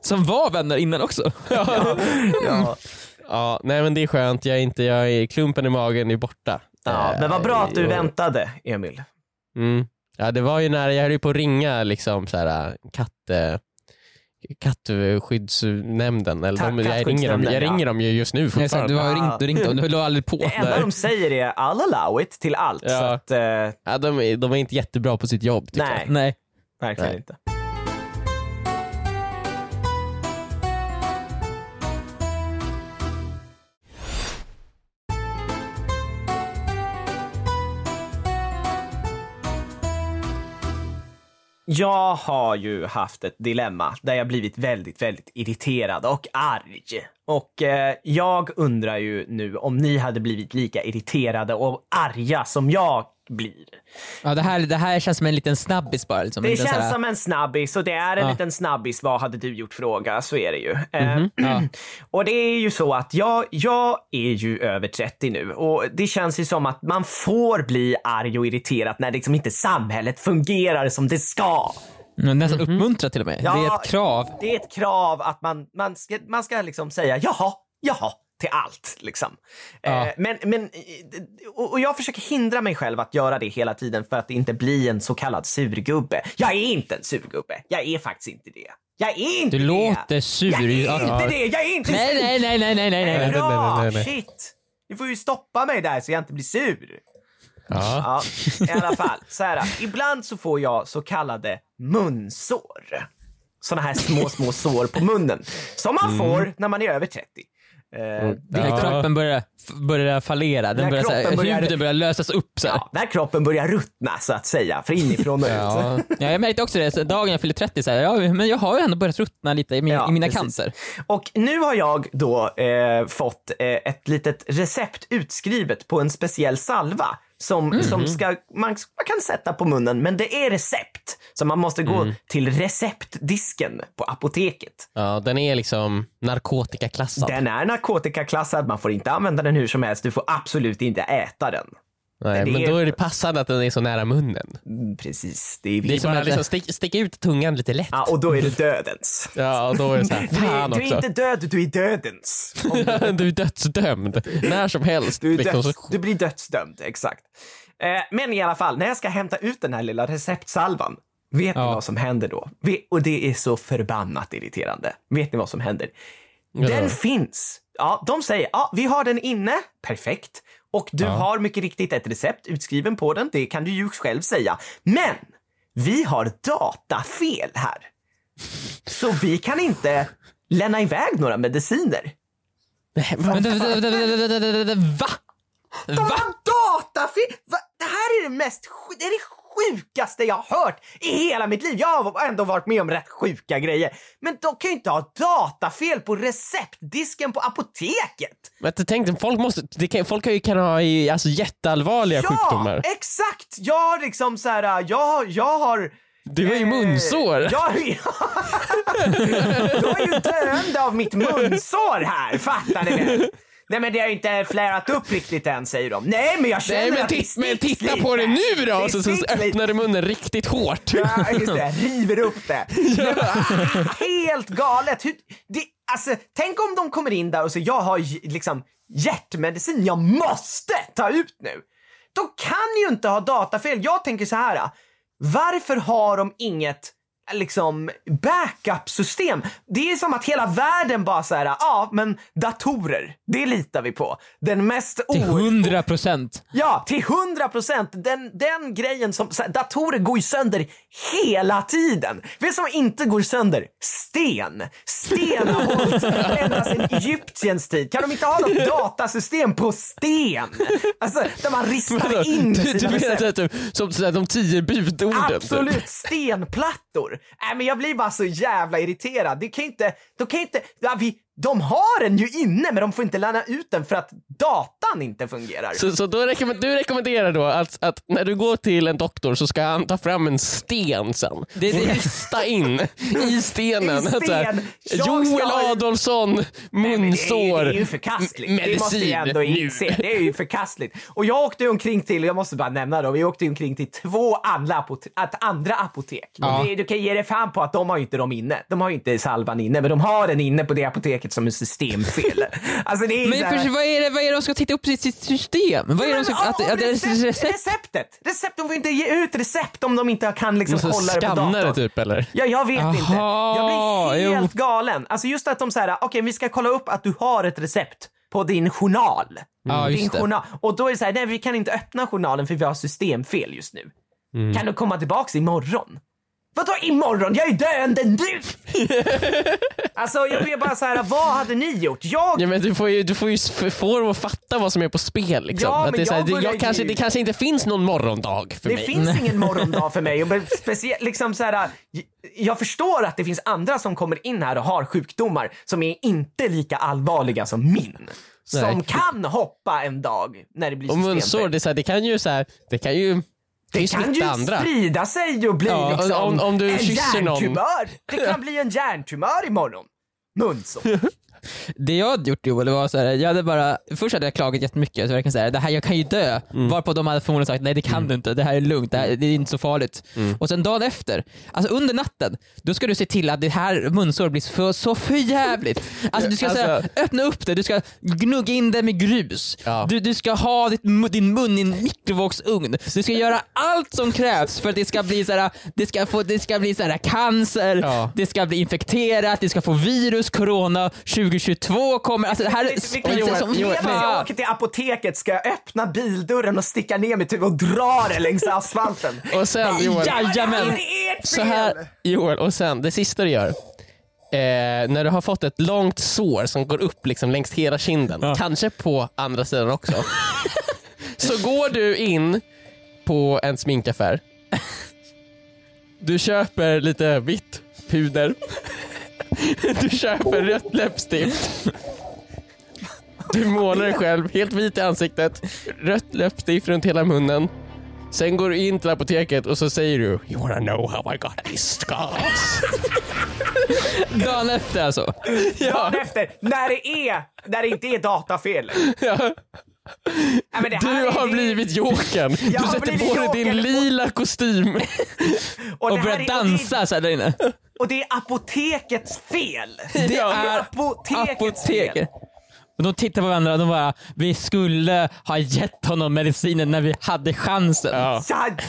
Som var vänner innan också? Ja. *laughs* ja, nej men det är skönt. Jag är inte, jag är, klumpen i magen är borta. Ja, men vad bra att du Eh, och- väntade, Emil. Mm. Ja, det var ju när jag höll ju på att ringa liksom så här, katt, eh, kattskyddsnämnden. Eller de, jag, ringer dem, jag ja. ringer dem ju just nu Nej, fortfarande. du har ju ringt och ringt och *laughs* du höll aldrig på. Det enda Nej. de säger är I'll allow it till allt. Ja. Så att, eh, Ja, de, är, de är inte jättebra på sitt jobb tycker nej, Nej. verkligen Nej. inte. Jag har ju haft ett dilemma där jag blivit väldigt, väldigt irriterad och arg. Och eh, jag undrar ju nu om ni hade blivit lika irriterade och arga som jag blir. Ja, det, här, det här känns som en liten snabbis bara. Liksom. Det känns här- som en snabbis och det är en Ja. liten snabbis. Vad hade du gjort fråga? Så är det ju. Mhm, ja. *clears throat* Och det är ju så att jag, jag är ju över 30 nu och det känns ju som att man får bli arg och irriterad när liksom inte samhället fungerar som det ska. Nästan uppmuntra till och med. det är Ja, ett krav. Det är ett krav att man, man, ska, man ska liksom säga jaha, jaha till allt. Liksom. Ja. Eh, men, men, och jag försöker hindra mig själv att göra det hela tiden för att inte bli en så kallad surgubbe. Jag är inte en surgubbe. Jag är faktiskt inte det. Jag är inte Du det. låter sur. Jag är inte det. Jag är inte Nej, sur. nej, nej, nej, nej, nej, nej. nej, Bra, nej, nej. shit. Du får ju stoppa mig där så jag inte blir sur. Ja. Ja, i alla fall. Så här, ibland så får jag så kallade munsår. Såna här små, små sår på munnen. Som man får när man är över 30. Eh, När Ja. kroppen börjar, börjar fallera, den börjar, kroppen börjar- huden börjar lösas upp. Så ja, när kroppen börjar ruttna så att säga, för inifrån och *laughs* ut. Ja. Ja, jag märkte också det, så dagen jag fyllde 30, så här, ja, men jag har ju ändå börjat ruttna lite i, min, Ja, i mina precis. cancer. Och nu har jag då eh, fått eh, ett litet recept utskrivet på en speciell salva som, Mhm. som ska, man, man kan sätta på munnen, men det är recept. Så man måste gå Mm. till receptdisken på apoteket. ja, den är liksom narkotikaklassad. Den är narkotikaklassad, man får inte använda den hur som helst, du får absolut inte äta den. Nej, men är- då är det passande att den är så nära munnen. Mm, precis, det är Det är bara att- liksom stick, sticka ut tungan lite lätt. Ja, och då är det dödens. Ja, och då är det så här, *laughs* Du är, fan du är också. inte död, du är dödens. *laughs* du är dödsdömd. När som helst. Du, är Liksom döds, du blir dödsdömd, exakt. Eh, men i alla fall, när jag ska hämta ut den här lilla receptsalvan, vet ni Ja. vad som händer då? Och det är så förbannat irriterande. Vet ni vad som händer? Den finns. Ja, de säger, ja, vi har den inne, perfekt. Och du har mycket riktigt ett recept utskriven på den, det kan du ju själv säga. Men vi har datafel här. Så vi kan inte lämna iväg några mediciner. Nej, Men, Va? De Va? har datafel! Va? Det här är det mest det är det sjukaste jag hört i hela mitt liv. Jag har ändå varit med om rätt sjuka grejer. Men de kan ju inte ha datafel på receptdisken på apoteket. Men jag tänkte, folk, måste, kan, folk kan ju kan ha i, alltså, jätteallvarliga sjukdomar. Ja, exakt! Jag har liksom så här, jag, har- jag har Du har ju Eh, munsår. Jag, jag är *laughs* ju döende av mitt munsår här, fattar ni väl? Nej men det har inte flärat upp riktigt än säger de. Nej men jag känner Nej men, att det men titta lite. på det nu då! Det så, så öppnar du munnen riktigt hårt. Ja, just det. River upp det. *laughs* Nej, men, helt galet. Hur, det, alltså, tänk om de kommer in där och säger jag har liksom hjärtmedicin jag måste ta ut nu. De kan ju inte ha datafel. Jag tänker så här. Varför har de inget liksom backup-system? Det är som att hela världen bara så här, ja men datorer, det litar vi på. Den mest Till 100 procent. Ja, till 100 procent. Den, den grejen som, här, datorer går ju sönder hela tiden. Vet du som inte går sönder? Sten. Sten har hållit ända sedan Egyptiens tid. Kan de inte ha något datasystem på sten? Alltså, där man ristar in du, sina du menar recept. såhär, typ, som såhär, de tio budorden? Typ. Absolut, stenplattor. Äh, men jag blir bara så jävla irriterad. Det kan inte, de kan inte, ja, vi, de har den ju inne men de får inte lämna ut den för att datan inte fungerar. Så, så då rekommend, du rekommenderar då att, att när du går till en doktor så ska han ta fram en sten sen Det- det- rista in i *laughs* stenen. I sten. Att här, Joel Adolfsson, men det, är, munsår, det är ju förkastligt. m- Det måste jag ändå medicin inse. Det är ju förkastligt. Och jag åkte omkring till, jag måste bara nämna då, vi åkte omkring till två andra, apote att andra apotek. Ja. Det, du kan ge dig fan på att de har ju inte dem inne. De har ju inte salvan inne, men de har den inne på det apoteket som är systemfel. *laughs* Alltså det är Men så här- för, vad, är det, vad är det de ska titta upp i sitt system? Vad är det de ska, att, att, recept, recept? Receptet! Recept, de får inte ge ut recept om de inte kan liksom Måste kolla det på datorn. det typ eller? Ja, jag vet Jaha, inte. Jag blir jo. helt galen. Alltså just att de säger, okej vi ska kolla upp att du har ett recept på din journal. Just din journal. Och då är det så här, nej vi kan inte öppna journalen för vi har systemfel just nu. Mm. Kan du komma tillbaks imorgon? Vadå imorgon? Jag är döende nu! *laughs* alltså jag blir bara så här, vad hade ni gjort? Jag Ja, men du får ju, du får ju få dem att fatta vad som är på spel. Liksom. Ja, att men det, är så här, jag det, börjar jag kanske, det inte finns någon morgondag för Det mig. finns ingen morgondag *laughs* för mig. Och speciellt liksom så här, jag förstår att det finns andra som kommer in här och har sjukdomar som är inte lika allvarliga som min. Som Nej. kan hoppa en dag när det blir Och munsår, det, är så här, det kan ju så här, det kan ju Det ju kan ju andra. sprida sig och bli Ja, liksom om- om du en kysser någon. hjärntumör. Det kan *laughs* bli en hjärntumör imorgon. Munsår. *laughs* Det jag hade gjort Joel, var så här, jag hade bara, först hade jag klagat jättemycket, så jag kan säga det här, jag kan ju dö. Mm. Varpå de hade förmodligen sagt nej det kan du inte, det här är lugnt, det, här, det är inte så farligt. Mm. Och sen dagen efter, alltså under natten, då ska du se till att det här munsåret blir för, så förjävligt. Alltså du ska så här, Alltså- öppna upp det, du ska gnugga in det med grus. Ja. Du, du ska ha ditt, din mun i en mikrovågsugn. Du ska göra allt som krävs för att det ska bli så här, det ska, få, det ska bli så här cancer, Ja. det ska bli infekterat, det ska få virus, corona, 2022 kommer, alltså det här som Medan jag åker till apoteket ska jag öppna bildörren och sticka ner mig typ och dra det längs asfalten. *laughs* Och sen Joel, Jajamän. Är så här, Joel, och sen det sista du gör. Eh, när du har fått ett långt sår som går upp liksom längs hela kinden, kanske på andra sidan också. *laughs* så går du in på en sminkaffär. *laughs* Du köper lite vitt puder. Du köper rött läppstift. Du målar dig själv helt vit i ansiktet. Rött läppstift runt hela munnen. Sen går du in till apoteket och så säger du You wanna know how I got these scars? Dagen efter alltså. Dagen efter, när det är, när det inte är datafel. Ja. Nej, men det Du är- har det- blivit Jokern. Du sätter på dig din lila kostym. och Och börjar är- dansa så här där inne. Och det, är apotekets fel. Det Ja. är apotekets fel. apoteket. Och de tittar på varandra och de bara, vi skulle ha gett honom medicinen när vi hade chansen. Ja.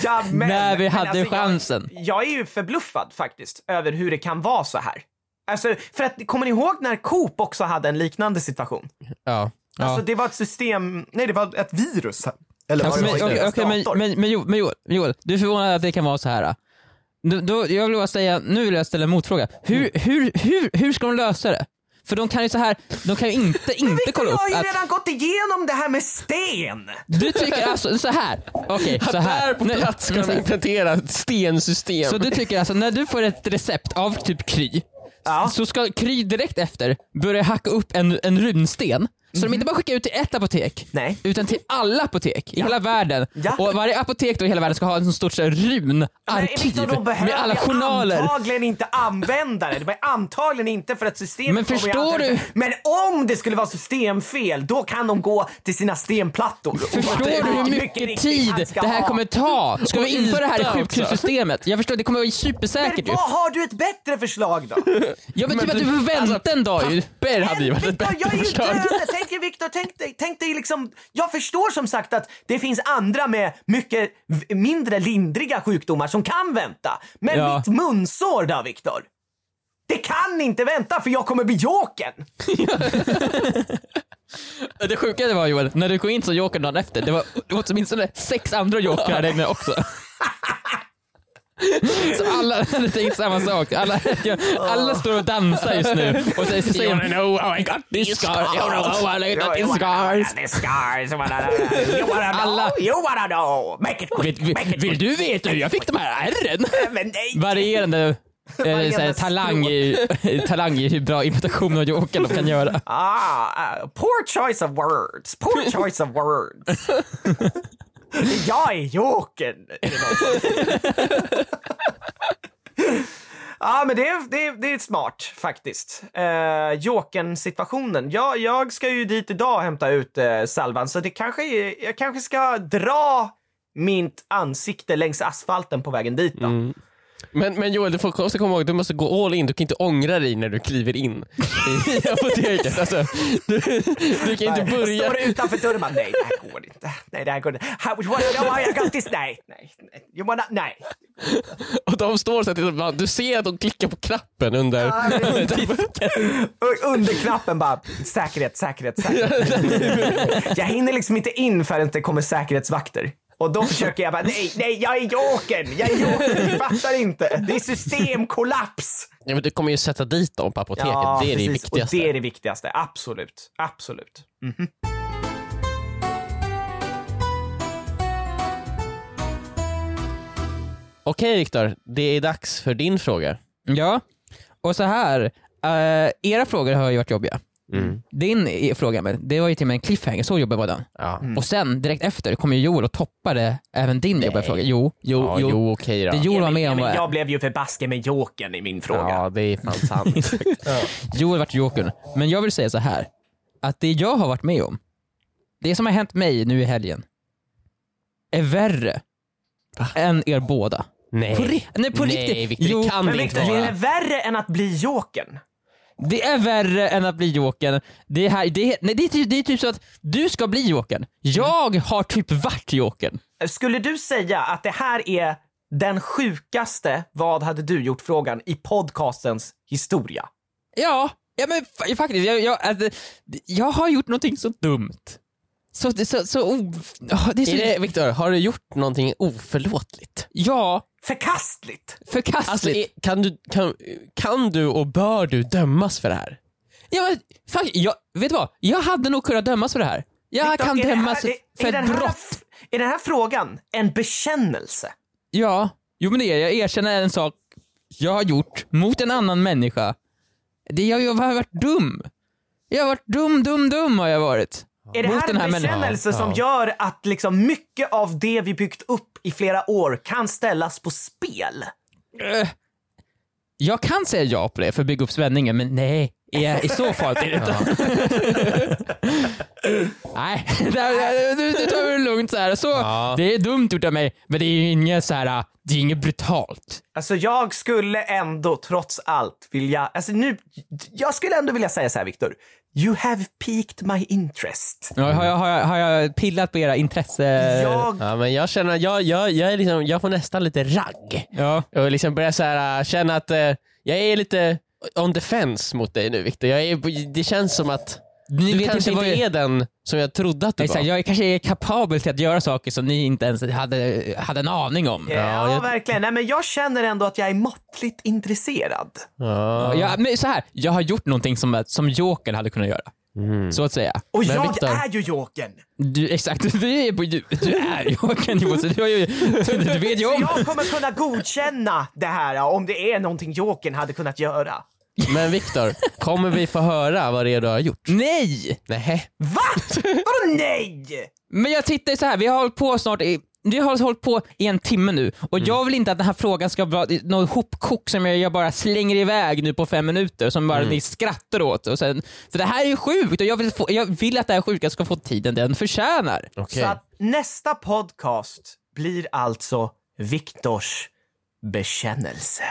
Jajamän! När vi hade alltså, chansen. Jag, jag är ju förbluffad faktiskt över hur det kan vara så här. Alltså, för att kommer ni ihåg när Coop också hade en liknande situation? Ja. Alltså det var ett system, nej det var ett virus. Eller vad Alltså, det men, okej, men, men, men, Jo- men Joel, Joel, du är förvånad att det kan vara så här. Då, då, jag vill bara säga, nu vill jag ställa en motfråga. Hur, hur, hur, hur ska de lösa det? För de kan ju så här, de kan ju inte, *laughs* inte kolla jag upp har ju att redan gått igenom det här med sten. du tycker alltså så här. okej så här. Där på Nej, plats ska men de här. implementera ett stensystem. Så du tycker alltså när du får ett recept av typ Kry, Ja. så ska Kry direkt efter börja hacka upp en, en runsten, så de inte bara skickar ut till ett apotek, Nej. utan till alla apotek i hela världen. Ja. Och varje apotek då i hela världen ska ha en sån stort så här runarkiv då behöver med alla jag journaler. antagligen inte använda det. Det var antagligen inte för att systemet Men kommer ju förstår antagligen- du- Men om det skulle vara systemfel, då kan de gå till sina stenplattor. Förstår du hur mycket tid det här kommer ta? Ska vi införa det här i yta också. sjukhussystemet? Jag förstår, det kommer vara supersäkert ju. Men vad har du ett bättre förslag då? *laughs* Jag vet typ att du får vänta en dag ju. Papper hade ju varit ett Victor, bättre jag är ju förslag. döende. Tänk Viktor, tänk dig, tänk dig liksom, jag förstår som sagt att det finns andra med mycket mindre lindriga sjukdomar som kan vänta. Men Ja. mitt munsår då Viktor? Det kan inte vänta för jag kommer bli jokern. *laughs* Det sjuka det var Joel, när du kom in som joker dagen efter, det var det var åtminstone sex andra jokrar där inne också. *laughs* *laughs* Så alla hade tänkt samma sak. Alla, alla står och dansar just nu och säger, säger You know how I got this scar? You know how I got these scars? Scars. You wanna know? Alla- You wanna know? Make it quick. Vill, vill, vill du veta hur jag fick de här ärren? Varierande eh, Varierande såhär, talang, i, *laughs* talang i hur bra imitation av jokern de kan göra. Ah, uh, poor choice of words. Poor *laughs* choice of words. Jag är jokern. *laughs* Ja, men det är, det, är, det är smart faktiskt. Uh, Jokern-situationen. Ja, jag ska ju dit idag och hämta ut uh, salvan, så det kanske är, jag kanske ska dra mitt ansikte längs asfalten på vägen dit då. Men, men Joel, du får också komma ihåg, du måste gå all in. Du kan inte ångra dig när du kliver in i *laughs* apoteket. Alltså, du, du kan inte börja... Står utanför dörren bara, nej det här går inte. Nej det här går inte. How, know how I got this? Nej, nej, nej. You wanna, nej. Och de står så att du ser att de klickar på knappen under... Och *laughs* Under knappen bara, säkerhet, säkerhet, säkerhet. *laughs* jag hinner liksom inte in förrän det kommer säkerhetsvakter. Och då försöker jag bara, nej, nej, jag är jokern, jag är jokern, ni fattar inte. Det är systemkollaps. Ja, men du kommer ju sätta dit dem på apoteket. det är det precis. viktigaste. Och det är det viktigaste, absolut. Absolut. Okej Viktor, det är dags för din fråga. Ja, och så här. eh, era frågor har ju varit jobbiga. Mm. Din fråga, men det var ju till och med en cliffhanger, så jobbig var den. Ja. Och sen direkt efter kom ju Joel och toppade även din jobbiga fråga. Jo, jo, Ja, jo. jo, okej då. Det Joel var med om men var jag blev ju förbasken med jokern i min fråga. Ja, det är fan sant. *laughs* Joel vart jokern. Men jag vill säga så här. att det jag har varit med om, det som har hänt mig nu i helgen, är värre än er båda. Nej. På, ri- nej, på Nej, riktigt. Victor, det Jo, kan Men det inte Victor, är vara. det värre än att bli jokern? Det är värre än att bli jokern. Det är, här, det är, nej, det är, typ, det är typ så att du ska bli jokern. Jag har typ varit jokern. Skulle du säga att det här är den sjukaste vad hade du gjort-frågan i podcastens historia? Ja, ja men fa- faktiskt. Jag, jag, alltså, jag har gjort någonting så dumt. Så, så, så, o- ja, det är så Är det, Viktor, har du gjort någonting oförlåtligt? Ja, Förkastligt! förkastligt. Alltså, är- kan, du, kan, kan du och bör du dömas för det här? Ja, men, fuck, jag, vet du vad? Jag hade nog kunnat dömas för det här. Jag Victor, kan är här- dömas är- för är den ett här- brott. Är den här frågan en bekännelse? Ja, jo men det är jag. erkänner en sak jag har gjort mot en annan människa. Det, jag, jag har varit dum. Jag har varit dum, dum, dum har jag varit. Är det här den här en människan. bekännelse Ja, som ja. gör att liksom mycket av det vi byggt upp i flera år kan ställas på spel? Eh, Jag kan säga ja på det för att bygga upp spänningen, men nej, i, i så fall är det inte. *laughs* *laughs* nej, du tar det lugnt så här. Så, Ja. Det är dumt gjort av mig, men det är ju inget så här, det är inget brutalt. Alltså jag skulle ändå trots allt vilja, alltså nu, jag skulle ändå vilja säga så här Viktor. You have piqued my interest. Ja, Har jag, har, jag, har jag pillat på era intresse? Jag, Ja, men jag känner, jag, jag, jag, är liksom, jag får nästan lite ragg. Ja. Och liksom börjar så här, äh, känna att eh, jag är lite on defense mot dig nu Viktor. Jag är, det känns som att Ni Du vet kanske inte vad inte jag... är den som jag trodde att du Exakt, var. jag kanske är kapabel till att göra saker som ni inte ens hade, hade en aning om. Ja, jag- verkligen. Nej, men jag känner ändå att jag är måttligt intresserad. Ja. Ja, men så här, jag har gjort någonting som, som Joker hade kunnat göra. Så att säga. Och Men jag Viktor- är ju Jokern! Du, exakt, du är, på, du, du är Joker Johan, så du, ju, du, du vet ju Så om. jag kommer kunna godkänna det här om det är någonting Jokern hade kunnat göra. Men Viktor, kommer vi få höra vad det är du har gjort? Nej! Nej. Va? Vadå nej? Men jag tittar så här, vi har hållit på snart i vi har hållit på i en timme nu och jag vill inte att den här frågan ska vara något hopkok som jag, bara slänger iväg nu på fem minuter som bara ni skrattar åt. Och sen, för det här är ju sjukt och jag vill, få, jag vill att det här sjuka ska få tiden den förtjänar. Okej. Så att nästa podcast blir alltså Viktors bekännelse.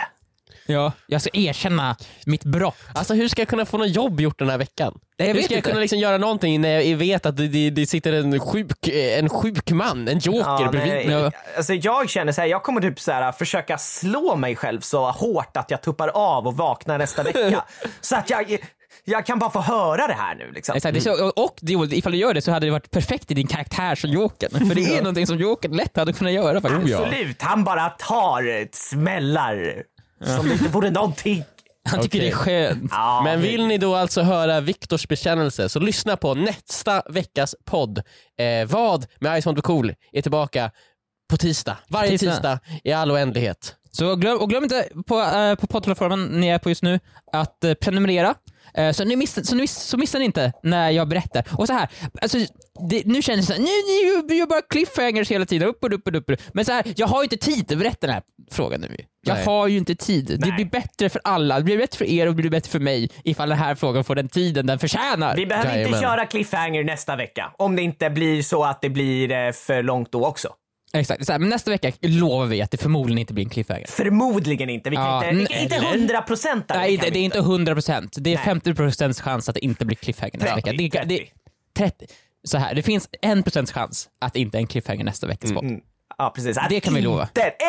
Ja. Jag ska erkänna mitt brott. Alltså hur ska jag kunna få något jobb gjort den här veckan? Nej, jag hur vet ska jag inte. kunna liksom göra någonting när jag vet att det, det, det sitter en sjuk, en sjuk man, en joker Ja, bredvid nej, mig? alltså jag känner så här, jag kommer typ så här, försöka slå mig själv så hårt att jag tuppar av och vaknar nästa vecka. *laughs* så att jag, jag kan bara få höra det här nu liksom. Exakt, det är så, och det, ifall du gör det så hade det varit perfekt i din karaktär som Jokern. För det är någonting som Jokern lätt hade kunnat göra faktiskt. Absolut, han bara tar smällar som det inte vore någonting. *laughs* Han tycker Okej. det är skönt. Ja, Men vill ni då alltså höra Viktors bekännelse så lyssna på nästa veckas podd. Eh, vad med Ice Mont Cool är tillbaka på tisdag. Varje Tisdag. tisdag i all oändlighet. Så glöm, och glöm inte på, uh, på poddplattformen ni är på just nu att eh, prenumerera. Eh, så, ni miss, så, ni miss, så missar ni inte när jag berättar. Och så här, alltså, det, nu känns det så här, ni, ni gör bara cliffhangers hela tiden, upp och upp och upp. och upp. Men så här, jag har ju inte tid att berätta den här frågan nu. Jag Nej. har ju inte tid. Det Nej. blir bättre för alla. Det blir bättre för er och det blir bättre för mig ifall den här frågan får den tiden den förtjänar. Vi behöver Jajamän. inte köra cliffhanger nästa vecka. Om det inte blir så att det blir eh, för långt då också. Exakt, så här, men nästa vecka lovar vi att det förmodligen inte blir en cliffhanger. Förmodligen inte. Vi kan Ja, inte, vi kan nej, inte eller? hundra procent Nej, det, det är inte 100%. Det är Nej. 50% chans att det inte blir cliffhanger nästa 30, vecka. Det, det, 30. Så här, det finns en procents chans att det inte är en cliffhanger nästa veckas podd. Ja, precis. Att Det kan vi lova.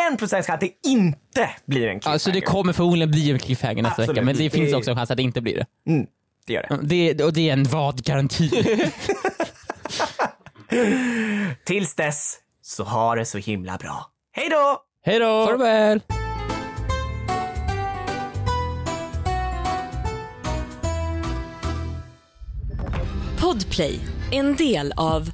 En procent chans att det inte blir en cliffhanger. Alltså det kommer förmodligen bli en cliffhanger nästa Absolut. vecka, men det Det- finns också en chans att det inte blir det. Mm, det gör det. det och det är en vad-garanti. *laughs* Tills dess så har det så himla bra. Hej då! Hej då! Farväl! Podplay, en del av